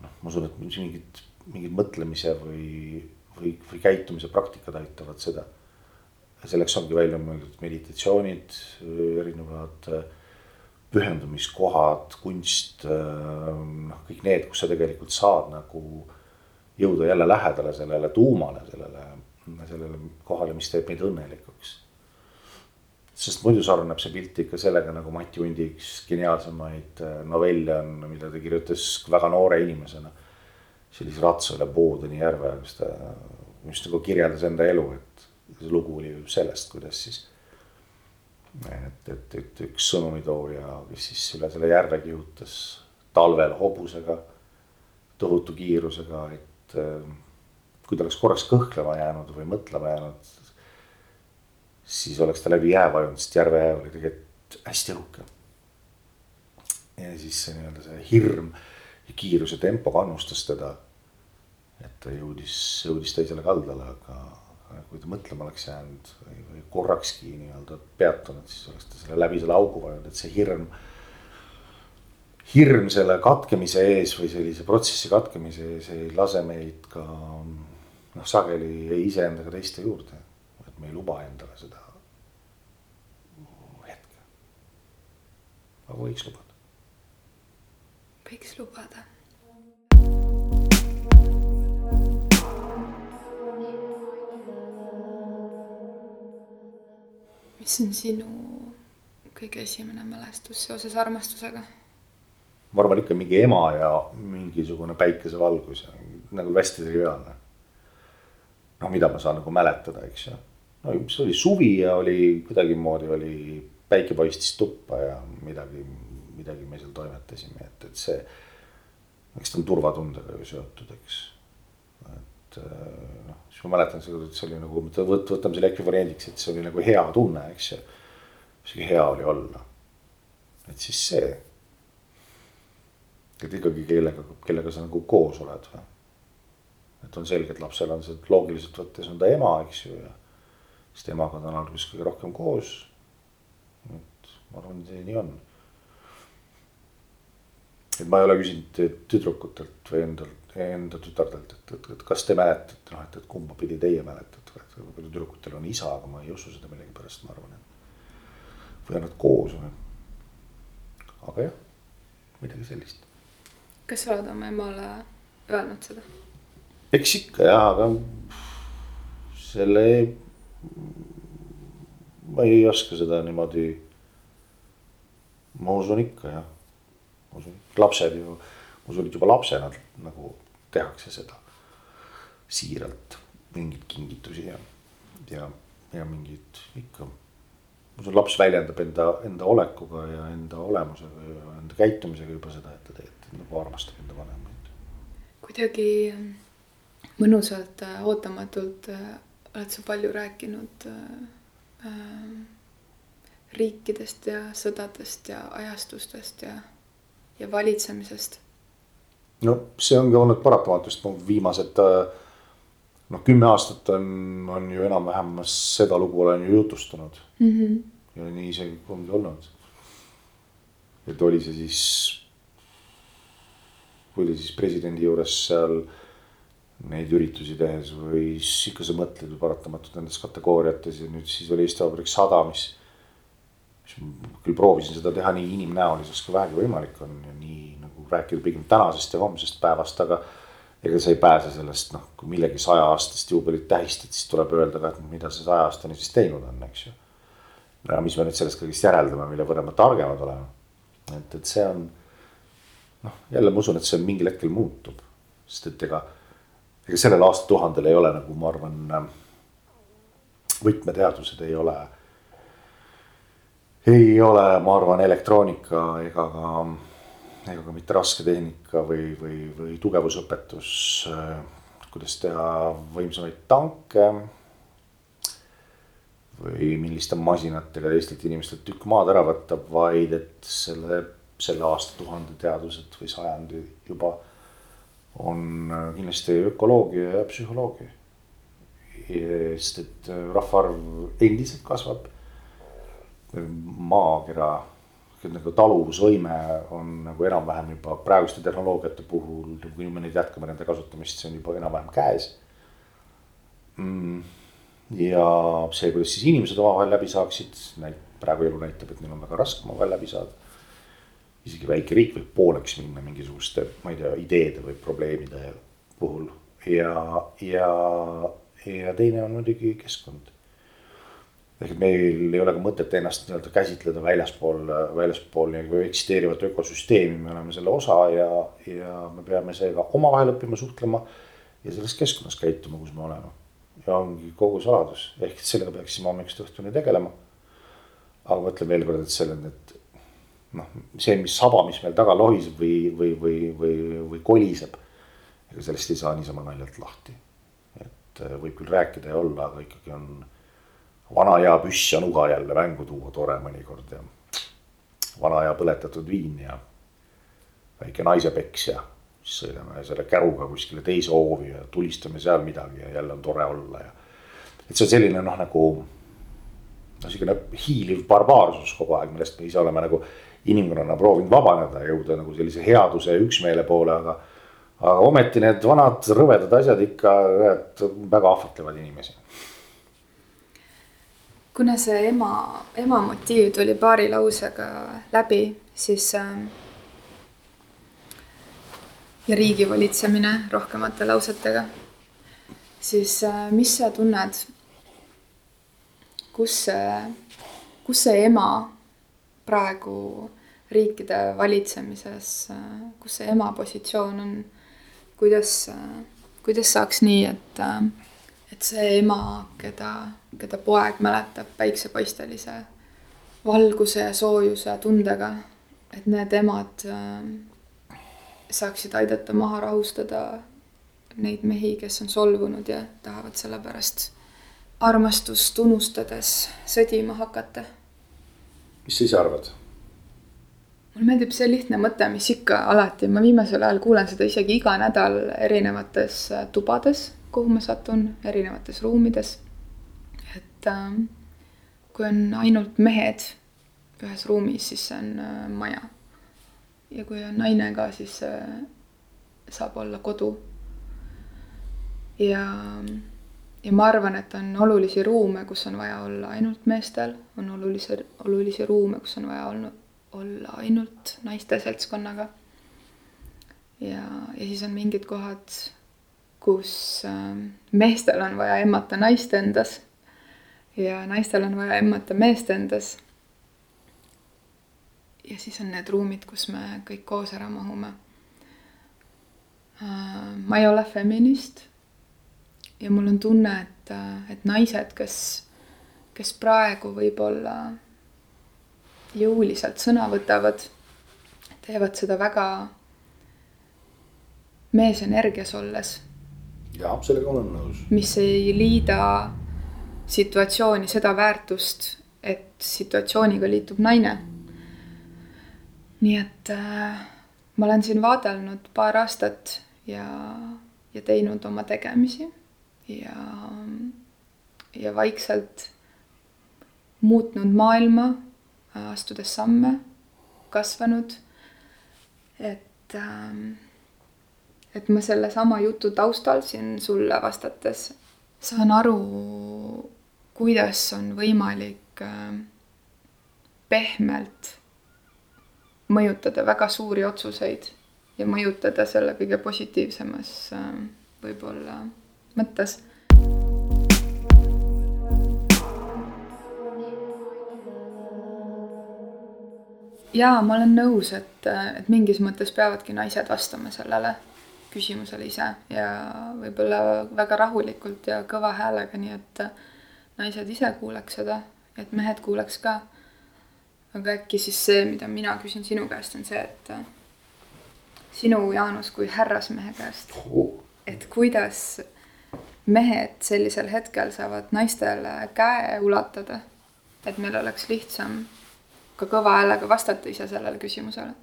noh, ma usun, et mingid, mingid mõtlemise või, või, või käitumise praktikad aitavad seda. selleks ongi välja mõeldud meditatsioonid, erinevad pühendumiskohad, kunst, noh, kõik need, kus sa tegelikult saad nagu jõuda jälle lähedale sellele tuumale, sellele sellele kohale, mis teeb meid õnnelikuks. sest muidu sarnaneb see pilt ikka sellega, nagu Mati Undi üks geniaalsemaid äh, novelle on, mida ta kirjutas väga noore inimesena. sellise ratsa üle Boodeni järve, kus ta just nagu kirjeldas enda elu, et see lugu oli sellest, kuidas siis. et, et, et üks sõnumitooja, kes siis üle selle järve kihutas talvel hobusega tohutu kiirusega, et äh, kui ta oleks korraks kõhklema jäänud või mõtlema jäänud. siis oleks ta läbi jää vajunud, sest järve jää oli tegelikult hästi õhuke. ja siis see nii-öelda see hirm ja kiiruse tempo kannustas teda. et ta jõudis, jõudis teisele kaldale, aga kui ta mõtlema oleks jäänud või, või korrakski nii-öelda peatunud, siis oleks ta selle läbi selle augu vajunud, et see hirm hirm selle katkemise ees või sellise protsessi katkemise ees ei lase meid ka noh, sageli ei iseenda ega teiste juurde, et me ei luba endale seda hetke. aga võiks lubada. võiks lubada. mis on sinu kõige esimene mälestus seoses armastusega? Ma arvan ikka mingi ema ja mingisugune päikesevalgus ja nagu hästi triviaalne noh, mida ma saan nagu mäletada, eks ju. no see oli suvi ja oli kuidagimoodi oli, päike paistis tuppa ja midagi, midagi me seal toimetasime, et, et see. eks ta on turvatundega ju seotud, eks. et noh, siis ma mäletan seda, et see oli nagu, võt-, võtame selle ekvivariendiks, et see oli nagu hea tunne, eks ju. isegi hea oli olla. et siis see. Et ikkagi kellega, kellega sa nagu koos oled või. et on selge, et lapsel on see loogiliselt võttes on ta ema, eks ju, ja siis temaga ta on alguses kõige rohkem koos. et ma arvan, et nii on et ma ei ole küsinud tüdrukutelt või endalt, enda tütardelt, et, et, et kas te mäletate, noh, et, et kumba pidi teie mäletate, et võib-olla tüdrukutel on isa, aga ma ei usu seda millegipärast, ma arvan, et. või on nad koos või. aga jah, midagi sellist. Kas sa oled oma emale öelnud seda? eks ikka jah, aga selle. ma ei oska seda niimoodi. ma usun ikka jah ma usun, lapsed ju, ma usun, et juba lapsena nagu tehakse seda siiralt, mingeid kingitusi ja, ja, ja mingid ikka. Usun, laps väljendab enda, enda olekuga ja enda olemusega ja enda käitumisega juba seda, et ta tegelikult nagu armastab enda vanemaid. kuidagi mõnusalt äh, ootamatult äh, oled sa palju rääkinud äh, äh, riikidest ja sõdadest ja ajastustest ja ja valitsemisest? no see ongi olnud paratamatu, sest viimased äh, noh, kümme aastat on, on ju enam-vähem seda lugu olen ju jutustanud mm. -hmm. ja nii see ongi olnud. et oli see siis, kui oli siis presidendi juures seal neid üritusi tehes või siis ikka sa mõtled ju paratamatult nendes kategooriates ja nüüd siis oli Eesti Vabariik sada, mis küll proovisin seda teha nii inimnäoliselt kui vähegi võimalik on ja nii nagu rääkida pigem tänasest ja homsest päevast, aga. Ega sa ei pääse sellest, noh, kui millegi saja aastast juubelit tähistad, siis tuleb öelda ka, et mida see saja aastane siis teinud on, eks ju. ja mis me nüüd sellest kõigest järeldame, mille võrra me targemad oleme. et, et see on noh, jälle ma usun, et see mingil hetkel muutub, sest et ega, ega sellel aastatuhandel ei ole nagu ma arvan. võtmeteadused ei ole ei ole, ma arvan, elektroonika ega ka, ega ka mitte rasketehnika või, või, või tugevusõpetus. kuidas teha võimsamaid tanke. või milliste masinatega teistelt inimestelt tükk maad ära võtta, vaid et selle, selle aastatuhande teadused või sajandi juba on kindlasti ökoloogia ja psühholoogia. sest et rahvaarv endiselt kasvab maakera nagu taluvusvõime on nagu enam-vähem juba praeguste tehnoloogiate puhul, kui me nüüd jätkame nende kasutamist, see on juba enam-vähem käes mm,. ja see, kuidas siis inimesed omavahel läbi saaksid, praegu elu näitab, et neil on väga raske omavahel läbi saada. isegi väike riik võib pooleks minna mingisuguste, ma ei tea, ideede või probleemide puhul ja, ja, ja teine on muidugi keskkond ehk meil ei ole ka mõtet ennast nii-öelda käsitleda väljaspool, väljaspool nagu eksisteerivat ökosüsteemi, me oleme selle osa ja, ja me peame seega omavahel õppima suhtlema. ja selles keskkonnas käituma, kus me oleme. ja ongi kogu saladus, ehk sellega peaksime hommikust õhtuni tegelema. aga ma ütlen veel kord, et selleni, et noh, see, mis saba, mis meil taga lohiseb või, või, või, või, või koliseb. ega sellest ei saa niisama naljalt lahti. et võib küll rääkida ja olla, aga ikkagi on vana hea püss ja nuga jälle mängu tuua, tore mõnikord ja. vana hea põletatud viin ja väike naisepeks ja siis sõidame selle käruga kuskile teise hoovi ja tulistame seal midagi ja jälle on tore olla ja. et see on selline noh, nagu noh, sihukene hiiliv barbaarsus kogu aeg, millest me ise oleme nagu inimkonnana proovinud vabaneda ja jõuda nagu sellise headuse ja üksmeele poole, aga. aga ometi need vanad rõvedad asjad ikka väga ahvatlevad inimesi kuna see ema, ema motiiv tuli paari lausega läbi, siis äh, ja riigi valitsemine rohkemate lausetega, siis äh, mis sa tunned, kus see, kus see ema praegu riikide valitsemises, äh, kus see ema positsioon on, kuidas, kuidas saaks nii, et et see ema, keda, keda poeg mäletab päiksepaistelise valguse ja soojuse tundega, et need emad äh, saaksid aidata maha rahustada neid mehi, kes on solvunud ja tahavad sellepärast armastust unustades sõdima hakata. mis sa ise arvad? mulle meeldib see lihtne mõte, mis ikka alati, ma viimasel ajal kuulen seda isegi iga nädal erinevates äh, tubades, kuhu ma satun, erinevates ruumides. et äh, kui on ainult mehed ühes ruumis, siis see on äh, maja. ja kui on naine ka, siis äh, saab olla kodu. ja, ja ma arvan, et on olulisi ruume, kus on vaja olla ainult meestel, on olulisi, olulisi ruume, kus on vaja olnud, olla ainult naiste seltskonnaga. ja, ja siis on mingid kohad, kus äh, meestel on vaja emmata naist endas ja naistel on vaja emmata meest endas. ja siis on need ruumid, kus me kõik koos ära mahume. Äh, ma ei ole feminist. ja mul on tunne, et, et naised, kes, kes praegu võib-olla jõuliselt sõna võtavad, teevad seda väga meesenergias olles. Jah, sellega olen nõus. mis ei liida situatsiooni seda väärtust, et situatsiooniga liitub naine. nii et äh, ma olen siin vaadelnud paar aastat ja, ja teinud oma tegemisi ja, ja vaikselt muutnud maailma, astudes samme, kasvanud. et äh, et ma sellesama jutu taustal siin sulle vastates saan aru kuidas on võimalik äh, pehmelt mõjutada väga suuri otsuseid ja mõjutada selle kõige positiivsemas äh, võib-olla mõttes. jaa, ma olen nõus, et, et mingis mõttes peavadki naised vastama sellele küsimusele ise ja võib-olla väga rahulikult ja kõva häälega, nii et naised ise kuuleks seda, et mehed kuuleks ka. aga äkki siis see, mida mina küsin sinu käest, on see, et äh, sinu, Jaanus, kui härrasmehe käest, et kuidas mehed sellisel hetkel saavad naistele käe ulatada, et meil oleks lihtsam ka kõva häälega vastata ise sellele küsimusele?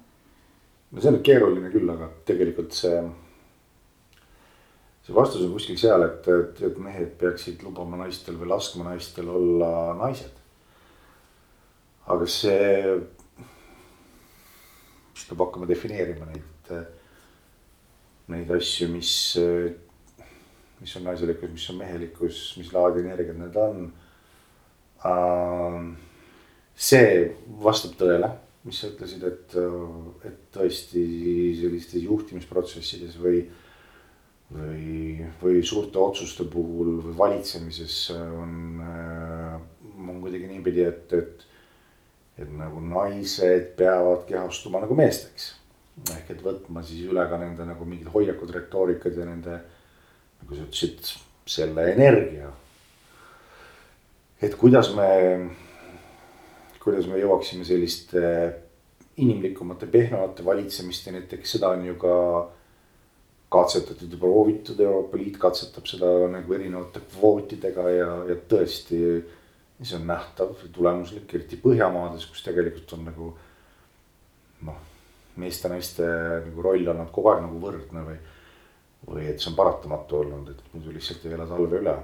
no see on keeruline küll, aga tegelikult see see vastus on kuskil seal, et, et, et mehed peaksid lubama naistel või laskma naistel olla naised. aga see, siis peab hakkama defineerima neid, neid asju, mis, mis on naiselikkus, mis on mehelikkus, mis laadi energiat need on. see vastab tõele, mis sa ütlesid, et, et tõesti sellistes juhtimisprotsessides või või, või suurte otsuste puhul või valitsemises on, äh, on kuidagi niipidi, et, et, et nagu naised peavad kehastuma nagu meesteks. ehk et võtma siis üle ka nende nagu mingid hoiakud, retoorikad ja nende, nagu sa ütlesid, selle energia. et kuidas me, kuidas me jõuaksime selliste inimlikumate, pehmemate valitsemisteni, et eks seda on ju ka katsetatud ja proovitud, Euroopa Liit katsetab seda nagu erinevate kvootidega ja, ja tõesti. see on nähtav tulemuslik, eriti Põhjamaades, kus tegelikult on nagu noh, meeste-naiste nagu roll olnud kogu aeg nagu võrdne või. või et see on paratamatu olnud, et muidu lihtsalt ei ela talve üle.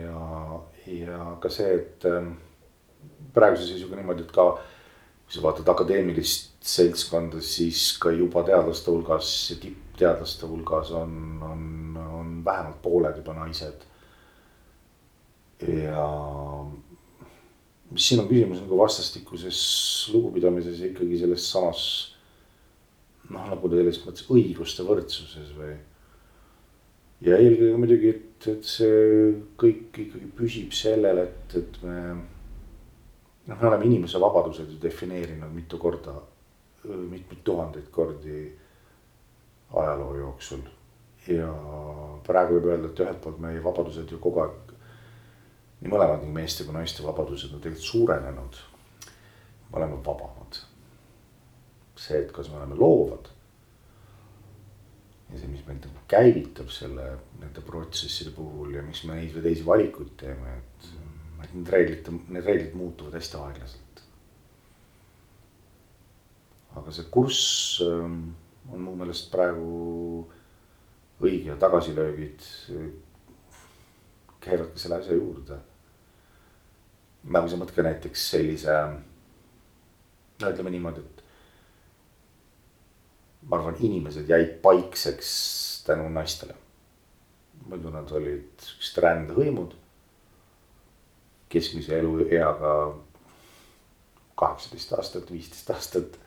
ja, ja ka see, et ähm, praeguse seisuga niimoodi, et ka kui sa vaatad akadeemilist seltskonda, siis ka juba teadlaste hulgas tipp teadlaste hulgas on, on, on vähemalt pooled juba naised. ja siin on küsimus nagu vastastikuses lugupidamises ja ikkagi selles samas noh, nagu selles mõttes õiguste võrdsuses või. ja eelkõige muidugi, et, et see kõik ikkagi püsib sellel, et, et me noh, me oleme inimese vabadused ju defineerinud mitu korda, mitmeid tuhandeid kordi ajaloo jooksul. ja praegu võib öelda, et ühelt poolt meie vabadused ju kogu aeg, nii mõlemad, nii meeste kui naiste vabadused on tegelikult suurenenud. me oleme vabamad. see, et kas me oleme loovad. ja see, mis meid nagu käivitab selle, nende protsesside puhul ja miks me neid või teisi valikuid teeme, et. need reeglid, need reeglid muutuvad hästi aeglaselt. aga see kurss ähm, on mu meelest praegu õige tagasilöögid käivadki selle asja juurde. nagu sa mõtled näiteks sellise, no ütleme niimoodi, et ma arvan, inimesed jäid paikseks tänu naistele. muidu nad olid siuksed rändehõimud. keskmise elueaga kaheksateist aastat, viisteist aastat.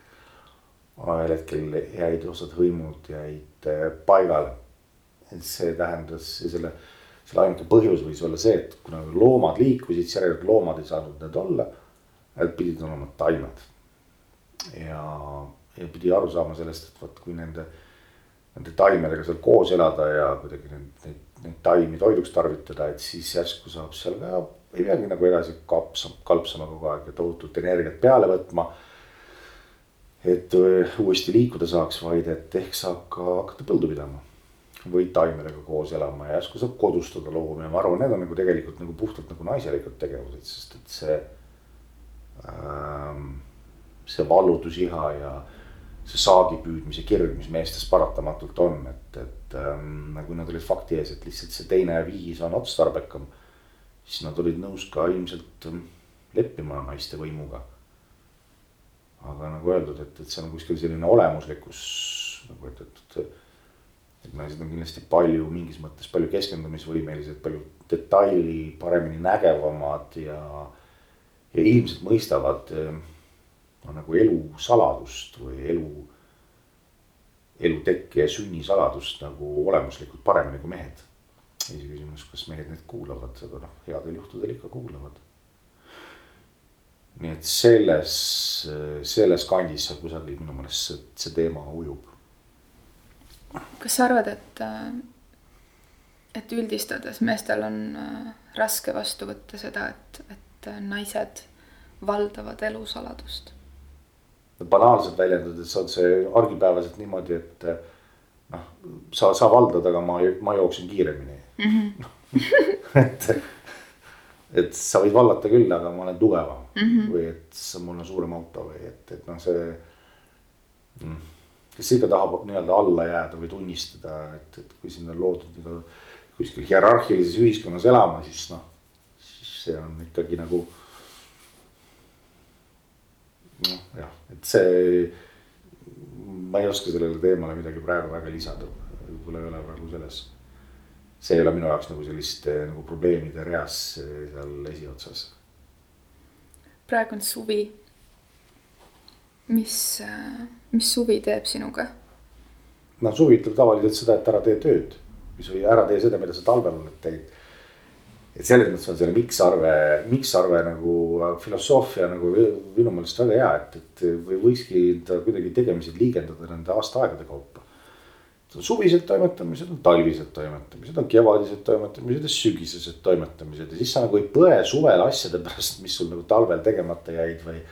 Ühel hetkel jäid osad hõimud jäid eh, paigale. see tähendas selle, selle ainuke põhjus võis olla see, et kuna loomad liikusid, siis järelikult loomad ei saanud need olla. Need pidid olema taimed. ja ja pidi aru saama sellest, et vot kui nende, nende taimedega seal koos elada ja kuidagi neid, neid, neid taimi toiduks tarvitada, et siis järsku saab seal ka, ei peagi nagu edasi kapsama, kalpsama kogu aeg ja tohutut energiat peale võtma. Et uuesti liikuda saaks, vaid et ehk saab ka hakata põldu pidama või taimedega koos elama ja järsku saab kodustada loomi ja ma arvan, need on nagu tegelikult nagu puhtalt nagu naiselikud tegevused, sest et see ähm,. see vallutusiha ja see saagi püüdmise kirg, mis meestes paratamatult on, et, et ähm, kui nad olid fakti ees, et lihtsalt see teine viis on otstarbekam. siis nad olid nõus ka ilmselt ähm, leppima naiste võimuga. Aga nagu öeldud, et, et see on kuskil selline olemuslikkus nagu, et, et. et naised on kindlasti palju mingis mõttes palju keskendumisvõimelised, palju detaili paremini nägevamad ja, ja ilmselt mõistavad äh, no nagu elu saladust või elu, elu tekke ja sünni saladust nagu olemuslikult paremini kui mehed. iseküsimus, kas mehed neid kuulavad, aga noh, headel juhtudel ikka kuulavad. Nii et selles, selles kandis seal kusagil minu meelest see, see teema ujub. kas sa arvad, et, et üldistades meestel on äh, raske vastu võtta seda, et, et naised valdavad elusaladust? banaalselt väljendudes on see argipäevaselt niimoodi, et noh, sa, sa valdad, aga ma, ma jooksen kiiremini mm. -hmm. et, et sa võid vallata küll, aga ma olen tugevam mm -hmm. või et mul on suurem auto või et, et noh, see. Mm, kes ikka tahab nii-öelda alla jääda või tunnistada, et, et kui sind on loodud nagu kuskil hierarhilises ühiskonnas elama, siis noh, siis see on ikkagi nagu noh jah, et see, ma ei oska sellele teemale midagi praegu väga lisada, võib-olla ei ole praegu selles. See ei ole minu jaoks nagu sellist eh, nagu probleemide reas eh, seal esiotsas. praegu on suvi. mis, eh, mis suvi teeb sinuga? no suvi ütleb tavaliselt seda, et ära tee tööd, või ära tee seda, mida sa talvel oled teinud et selles mõttes on selle miksarve, miksarve nagu filosoofia nagu minu meelest väga hea, et, et või võikski ta kuidagi tegemised liigendada nende aastaaegade kaupa. On suvised toimetamised, on talvised toimetamised, on kevadised toimetamised ja sügisesed toimetamised ja siis sa nagu ei põe suvel asjade pärast, mis sul nagu talvel tegemata jäid või.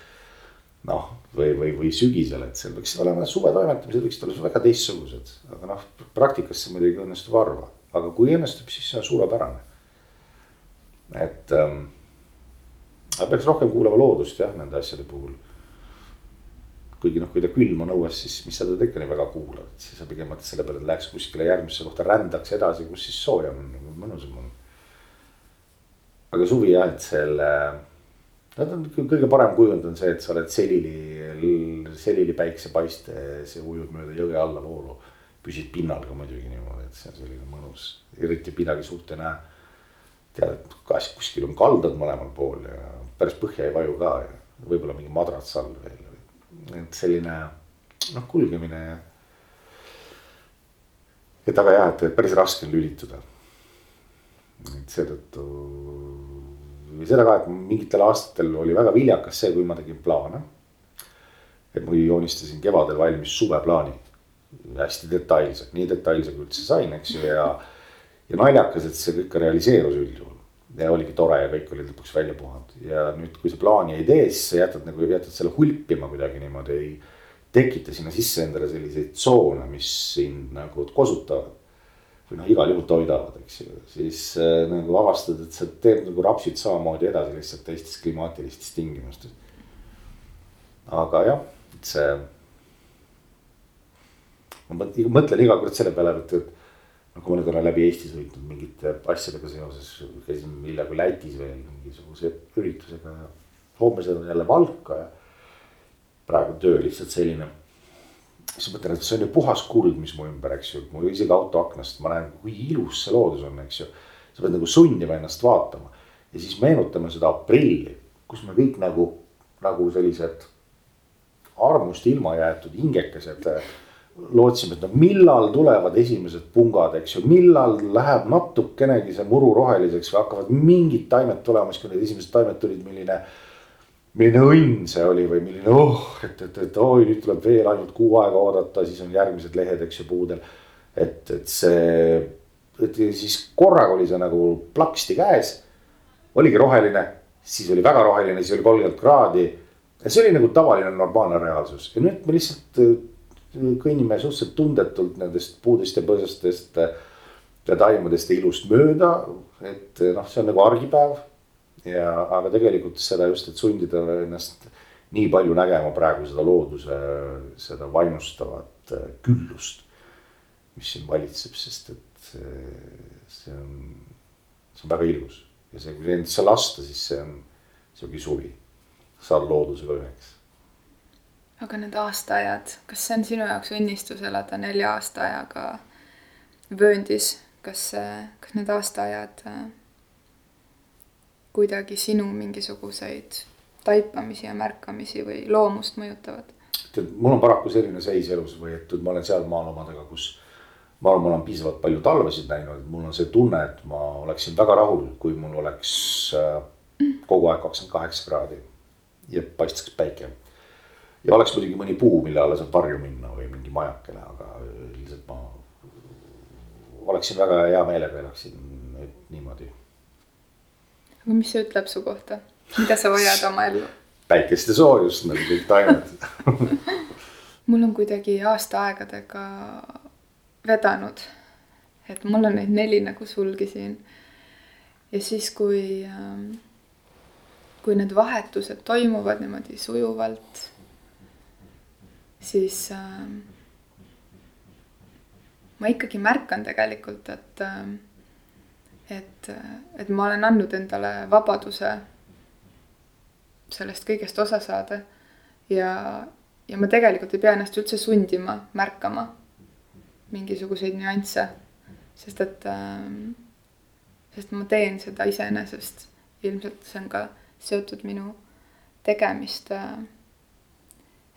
noh, või, või, või sügisel, et seal võiksid olema suvetoimetamised võiksid olla väga teistsugused, aga noh, praktikas see muidugi õnnestub harva, aga kui õnnestub, siis see on suurepärane et ähm, peaks rohkem kuulama loodust jah, nende asjade puhul. Kuigi noh, kui ta külm on õues, siis mis sa teda ikka nii väga kuulad, siis sa pigem mõtled selle peale, et läheks kuskile järgmisse kohta, rändaks edasi, kus siis soojem on, nagu mõnusam on. aga suvi jah, et selle, no ta on kõige parem kujund on see, et sa oled selili, selili päiksepaistes ja ujud mööda jõe allavoolu. püsid pinnal ka muidugi niimoodi, et see on selline mõnus, eriti midagi suurt ei näe tead, kas kuskil on kaldad mõlemal pool ja päris põhja ei vaju ka ja võib-olla mingi madrats all veel. Et selline noh, kulgemine. et aga jah, et päris raske on lülituda. et seetõttu või seda ka, et mingitel aastatel oli väga viljakas see, kui ma tegin plaane. et ma joonistasin kevadel valmis suveplaani hästi detailselt, nii detailse kui üldse sain, eks ju, ja ja naljakas, et see kõik ka realiseerus üldjuhul. Ja oligi tore ja kõik oli lõpuks välja puhanud ja nüüd, kui sa plaani ei tee, siis sa jätad nagu jätad selle hulpima kuidagi niimoodi, ei. tekita sinna sisse endale selliseid tsoone, mis sind nagu kosutavad. või noh, igal juhul toidavad, eks ju, siis äh, nagu avastad, et sa teed nagu rapsid samamoodi edasi lihtsalt teistes klimaatilistes tingimustes. aga jah, et see ma mõtlen iga kord selle peale, et, et ma nüüd olen läbi Eesti sõitnud mingite asjadega seoses, käisin millalgi Lätis veel mingisuguse üritusega ja homme sõidan jälle Valka ja praegu töö lihtsalt selline. siis mõtlen, et see on ju puhas kuld, mis mu ümber, eks ju, mu isegi auto aknast ma näen, kui ilus see loodus on, eks ju. sa pead nagu sundima ennast vaatama ja siis meenutame seda aprilli, kus me kõik nagu, nagu sellised armust ilma jäetud hingekesed lootsime, et no millal tulevad esimesed pungad, eks ju, millal läheb natukenegi see muru roheliseks või hakkavad mingid taimed tulema, siis kui need esimesed taimed tulid, milline. milline õnn see oli või milline oh, et, et, et oi, nüüd tuleb veel ainult kuu aega oodata, siis on järgmised lehed, eks ju, puudel. et, et see, et siis korraga oli see nagu plaksti käes. oligi roheline, siis oli väga roheline, siis oli kolmkümmend kraadi. ja see oli nagu tavaline normaalne reaalsus ja nüüd me lihtsalt kõnnime suhteliselt tundetult nendest puudest ja põõsastest ja taimedest ja ilust mööda. et noh, see on nagu argipäev. ja, aga tegelikult seda just, et sundida ennast nii palju nägema praegu seda looduse, seda vaimustavat küllust. mis siin valitseb, sest et see on, see on väga ilus ja see, kui endasse lasta, siis see on, ongi suvi. saad loodusega üheks aga need aastaajad, kas see on sinu jaoks õnnistus elada nelja aastaajaga vööndis, kas, kas need aastaajad äh, kuidagi sinu mingisuguseid taipamisi ja märkamisi või loomust mõjutavad? tead, mul on paraku selline seis elus või et ma olen sealmaal omadega, kus ma arvan, ma olen piisavalt palju talvesid näinud, mul on see tunne, et ma oleksin väga rahul, kui mul oleks äh, kogu aeg kakskümmend kaheksa kraadi ja paistaks päike ja oleks muidugi mõni puu, mille alla saab varju minna või mingi majakene, aga üldiselt ma oleksin väga hea meelega elaksin nüüd niimoodi. aga mis see ütleb su kohta, mida sa vajad oma ellu? päikest ja soojust nagu kõik taimed mul on kuidagi aastaaegadega vedanud, et mul on neid neli nagu sulgi siin. ja siis, kui, ähm, kui need vahetused toimuvad niimoodi sujuvalt siis äh, ma ikkagi märkan tegelikult, et äh,, et, et ma olen andnud endale vabaduse sellest kõigest osa saada. ja, ja ma tegelikult ei pea ennast üldse sundima märkama mingisuguseid nüansse, sest et äh,, sest ma teen seda iseenesest. ilmselt see on ka seotud minu tegemiste äh,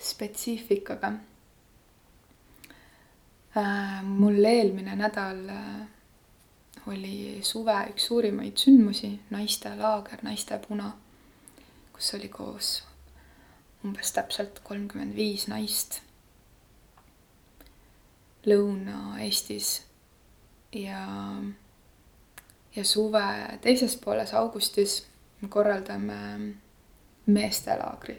spetsiifikaga. Äh,. mul eelmine nädal äh, oli suve üks suurimaid sündmusi, naistelaager, naiste puna, kus oli koos umbes täpselt kolmkümmend viis naist Lõuna-Eestis. Ja, ja suve teises pooles augustis me korraldame meestelaagri.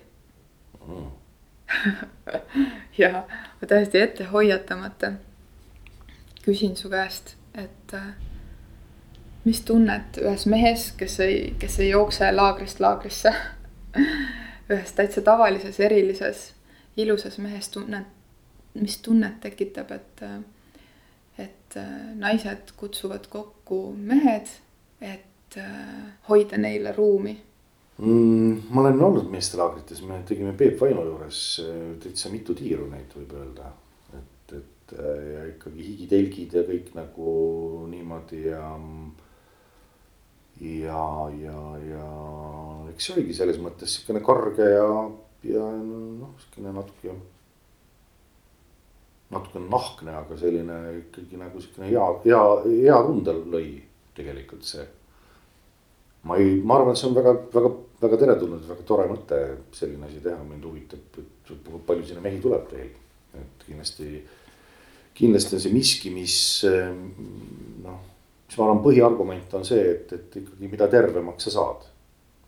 Mm ja täiesti ette hoiatamata küsin su käest, et äh, mis tunnet ühes mehes, kes ei, kes ei jookse laagrist laagrisse ühes täitsa tavalises, erilises, ilusas mehes tunnet, mis tunnet tekitab, et, äh, et äh, naised kutsuvad kokku mehed, et hoida neile ruumi mm,? ma olen olnud meestelaagrites, me tegime Peep Vaino juures äh, täitsa mitu tiiru neid võib öelda. et, et äh, ja ikkagi higitelgid ja kõik nagu niimoodi ja. ja, ja, ja eks see oligi selles mõttes sihukene karge ja, ja noh, sihukene natuke. natukene nahkne, aga selline ikkagi nagu sihukene hea, hea, hea tunde lõi tegelikult see ma ei, ma arvan, et see on väga, väga, väga teretulnud, väga tore mõte selline asi teha, mind huvitab, et palju sinna mehi tuleb teil. et kindlasti, kindlasti on see miski, mis noh, mis ma arvan, põhiargument on see, et, et ikkagi, mida tervemaks sa saad.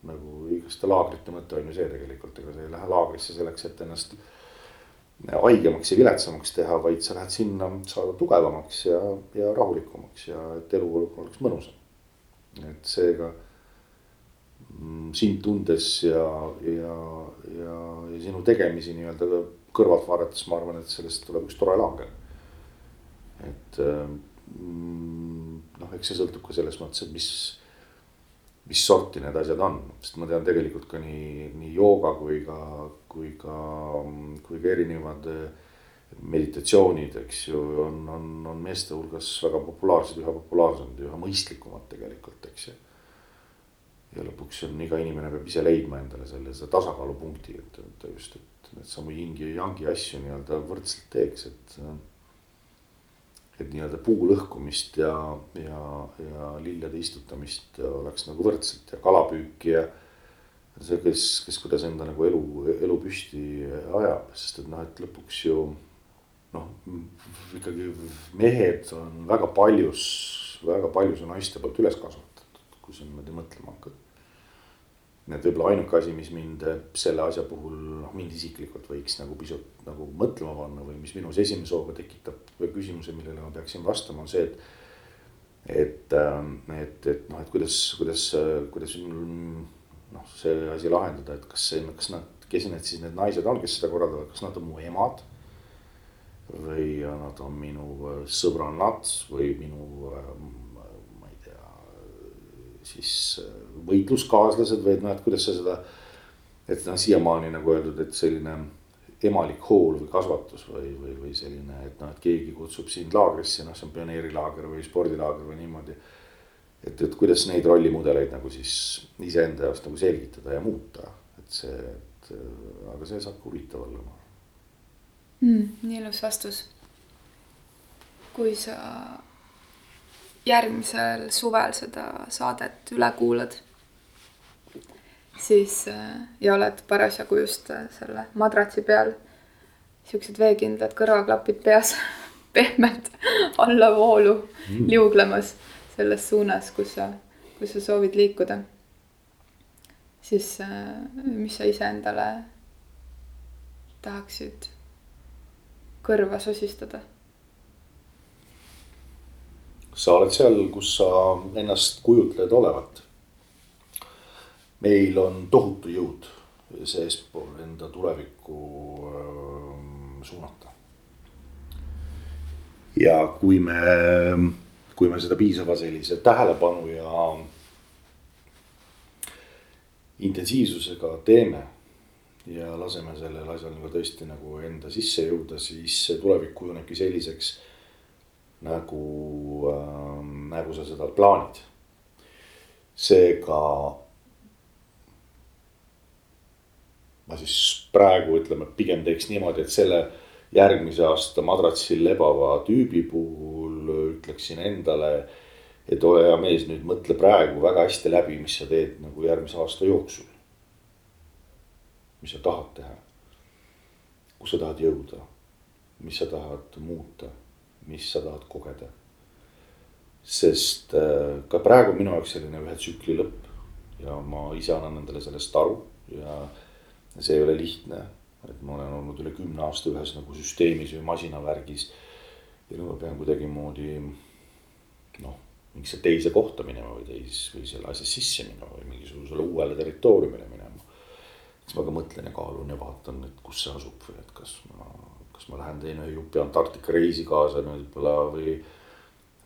nagu igaste laagrite mõte on ju see tegelikult, ega sa ei lähe laagrisse selleks, et ennast haigemaks ja viletsamaks teha, vaid sa lähed sinna saada tugevamaks ja, ja rahulikumaks ja et elu oleks mõnusam. et seega sind tundes ja, ja, ja, ja sinu tegemisi nii-öelda kõrvalt vaadates, ma arvan, et sellest tuleb üks tore laager. et mm, noh, eks see sõltub ka selles mõttes, et mis, mis sorti need asjad on, sest ma tean tegelikult ka nii, nii jooga kui ka, kui ka, kui ka erinevad meditatsioonid, eks ju, on, on, on meeste hulgas väga populaarsed, üha populaarsemad üha mõistlikumad tegelikult, eks ju ja lõpuks on iga inimene peab ise leidma endale selle, seda tasakaalupunkti, et, et just, et needsamu yingi ja yangi asju nii-öelda võrdselt teeks, et. et nii-öelda puu lõhkumist ja, ja, ja lillede istutamist oleks nagu võrdselt ja kalapüüki ja. see, kes, kes kuidas enda nagu elu, elu püsti ajab, sest et noh, et lõpuks ju noh, ikkagi mehed on väga paljus, väga paljus on naiste poolt üles kasvatatud, kui sa niimoodi mõtlema hakkad et võib-olla ainuke asi, mis mind selle asja puhul, noh mind isiklikult võiks nagu pisut nagu mõtlema panna või mis minus esimese hooga tekitab küsimuse, millele ma peaksin vastama, on see, et. et, et, et noh, et kuidas, kuidas, kuidas noh, see asi lahendada, et kas see, kas nad, kes need siis need naised on, kes seda korraldavad, kas nad on mu emad. või nad on minu sõbrannad või minu siis äh, võitluskaaslased või et noh, et kuidas sa seda. et noh, siiamaani nagu öeldud, et selline emalik hool või kasvatus või, või, või selline, et noh, et keegi kutsub sind laagrisse, noh, see on pioneerilaager või spordilaager või niimoodi. et, et kuidas neid rollimudeleid nagu siis iseenda jaoks nagu selgitada ja muuta, et see, et äh, aga see saab huvitav olla, ma arvan mm,. nii ilus vastus. kui sa järgmisel suvel seda saadet üle kuulad, siis äh, ja oled parasjagu just äh, selle madratsi peal, siuksed veekindlad kõrvaklapid peas, pehmelt allavoolu mm. liuglemas selles suunas, kus sa, kus sa soovid liikuda. siis äh, mis sa iseendale tahaksid kõrva sosistada sa oled seal, kus sa ennast kujutled olevat. meil on tohutu jõud seespool enda tulevikku äh, suunata. ja kui me, kui me seda piisava sellise tähelepanu ja intensiivsusega teeme ja laseme sellel asjal nagu tõesti nagu enda sisse jõuda, siis see tulevik kujunebki selliseks nagu äh,, nagu sa seda plaanid. seega. ma siis praegu ütleme, pigem teeks niimoodi, et selle järgmise aasta madratsil lebava tüübi puhul ütleksin endale. et ole hea mees, nüüd mõtle praegu väga hästi läbi, mis sa teed nagu järgmise aasta jooksul. mis sa tahad teha? kus sa tahad jõuda? mis sa tahad muuta? Mis sa tahad kogeda. sest äh, ka praegu minu jaoks selline ühe tsükli lõpp ja ma ise annan endale sellest aru ja see ei ole lihtne. et ma olen olnud üle kümne aasta ühes nagu süsteemis või masinavärgis. ja nüüd ma pean kuidagimoodi noh, mingisse teise kohta minema või teis või selle asja sisse minema või mingisugusele uuele territooriumile minema. siis ma ka mõtlen ja kaalun ja vaatan, et kus see asub või et kas ma kas ma lähen teen ühe jupi Antarktika reisi kaasa nüüd võib-olla või.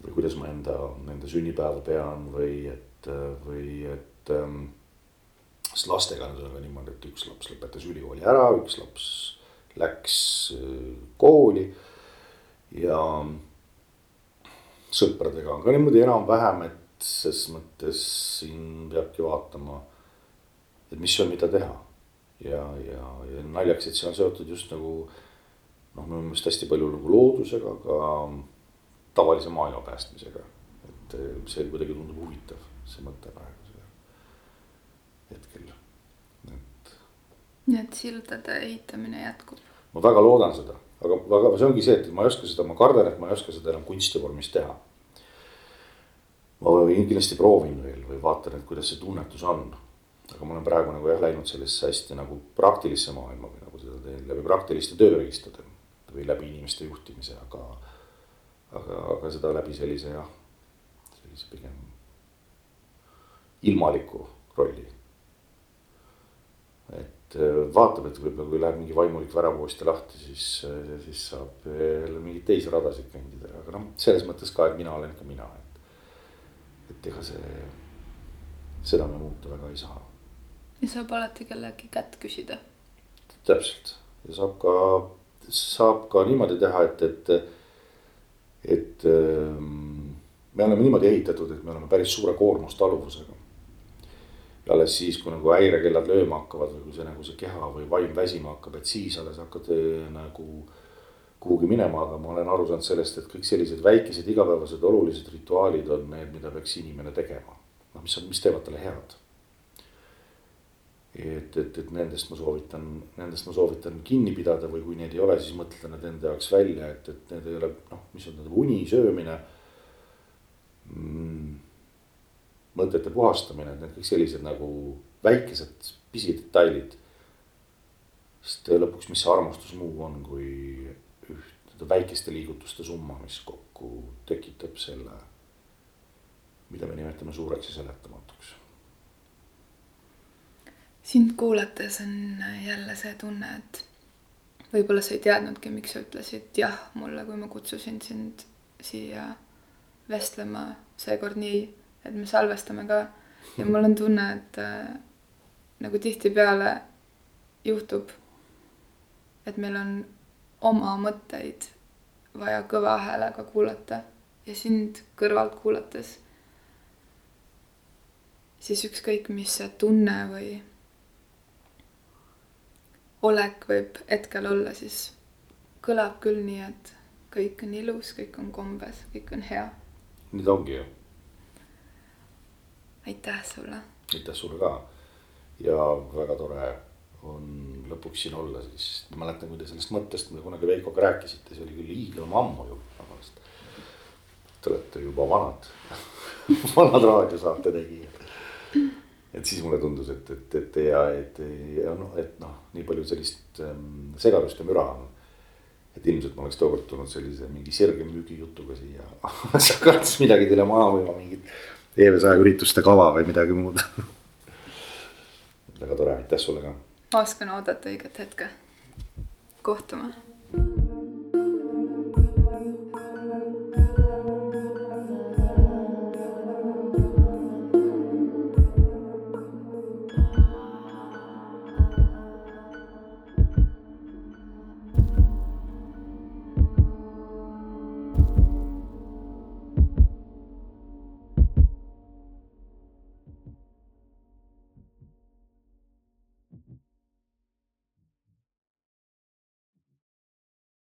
või kuidas ma enda, enda sünnipäeva pean või et, või et ähm,. sest lastega on sellega niimoodi, et üks laps lõpetas ülikooli ära, üks laps läks äh, kooli ja. sõpradega on ka niimoodi enam-vähem, et ses mõttes siin peabki vaatama, et mis on, mida teha ja, ja, ja naljaks, et see on seotud just nagu noh, minu meelest hästi palju nagu loodusega, aga tavalise maailma päästmisega. et eh, see kuidagi tundub huvitav, see mõte praegusel hetkel, et. nii et sildade ehitamine jätkub? ma väga loodan seda, aga, aga see ongi see, et ma ei oska seda, ma kardan, et ma ei oska seda enam kunstivormis teha. ma kindlasti proovin veel või vaatan, et kuidas see tunnetus on. aga ma olen praegu nagu jah läinud sellisesse hästi nagu praktilisse maailma või nagu seda teen läbi praktiliste tööriistade või läbi inimeste juhtimise, aga, aga, aga seda läbi sellise jah, sellise pigem ilmaliku rolli. et äh, vaatab, et võib-olla kui läheb mingi vaimulik väravooste lahti, siis, siis saab jälle mingeid teisi radasid kõndida, aga noh, selles mõttes ka, et mina olen ikka mina, et. et ega see, seda me muuta väga ei saa. ja saab alati kellegi kätt küsida. täpselt ja saab ka, saab ka niimoodi teha, et, et, et ähm, me oleme niimoodi ehitatud, et me oleme päris suure koormustaluvusega ja alles siis, kui nagu häirekellad lööma hakkavad või kui see nagu see keha või vaim väsima hakkab, et siis alles hakkad eh, nagu kuhugi minema, aga ma olen aru saanud sellest, et kõik sellised väikesed igapäevased olulised rituaalid on need, mida peaks inimene tegema. noh, mis on, mis teevad talle head. Et, et, et nendest ma soovitan, nendest ma soovitan kinni pidada või kui neid ei ole, siis mõtleda need enda jaoks välja, et, et need ei ole noh, mis on need uni, söömine mm mõtete puhastamine, et need kõik sellised nagu väikesed pisidetailid. sest lõpuks, mis see armastus muu on, kui üht väikeste liigutuste summa, mis kokku tekitab selle, mida me nimetame suureks ja seletamatuks. Sind kuulates on jälle see tunne, et võib-olla sa ei teadnudki, miks sa ütlesid jah mulle, kui ma kutsusin sind siia vestlema seekord nii et me salvestame ka. Ja mul on tunne, et äh, nagu tihtipeale juhtub, et meil on oma mõtteid vaja kõva häälega kuulata ja sind kõrvalt kuulates, siis ükskõik, mis see tunne või olek võib hetkel olla, siis kõlab küll nii, et kõik on ilus, kõik on kombes, kõik on hea. nii ta ongi ju aitäh sulle. aitäh sulle ka ja väga tore on lõpuks siin olla, siis ma mäletan, kui te sellest mõttest mulle kunagi Veikoga rääkisite, see oli küll hiiglama ammu ju, vabandust. Te olete juba vanad vanad raadiosaate tegijad. Et siis mulle tundus, et, et, et ja et ja noh, et noh, nii palju sellist ähm, segadust ja müra on. et ilmselt ma oleks tookord tulnud sellise mingi sirge müügijutuga siia sa kartsid midagi teile maha müüma, mingit EV100 ürituste kava või midagi muud väga tore, aitäh sulle ka. oskan oodata õiget hetke. kohtume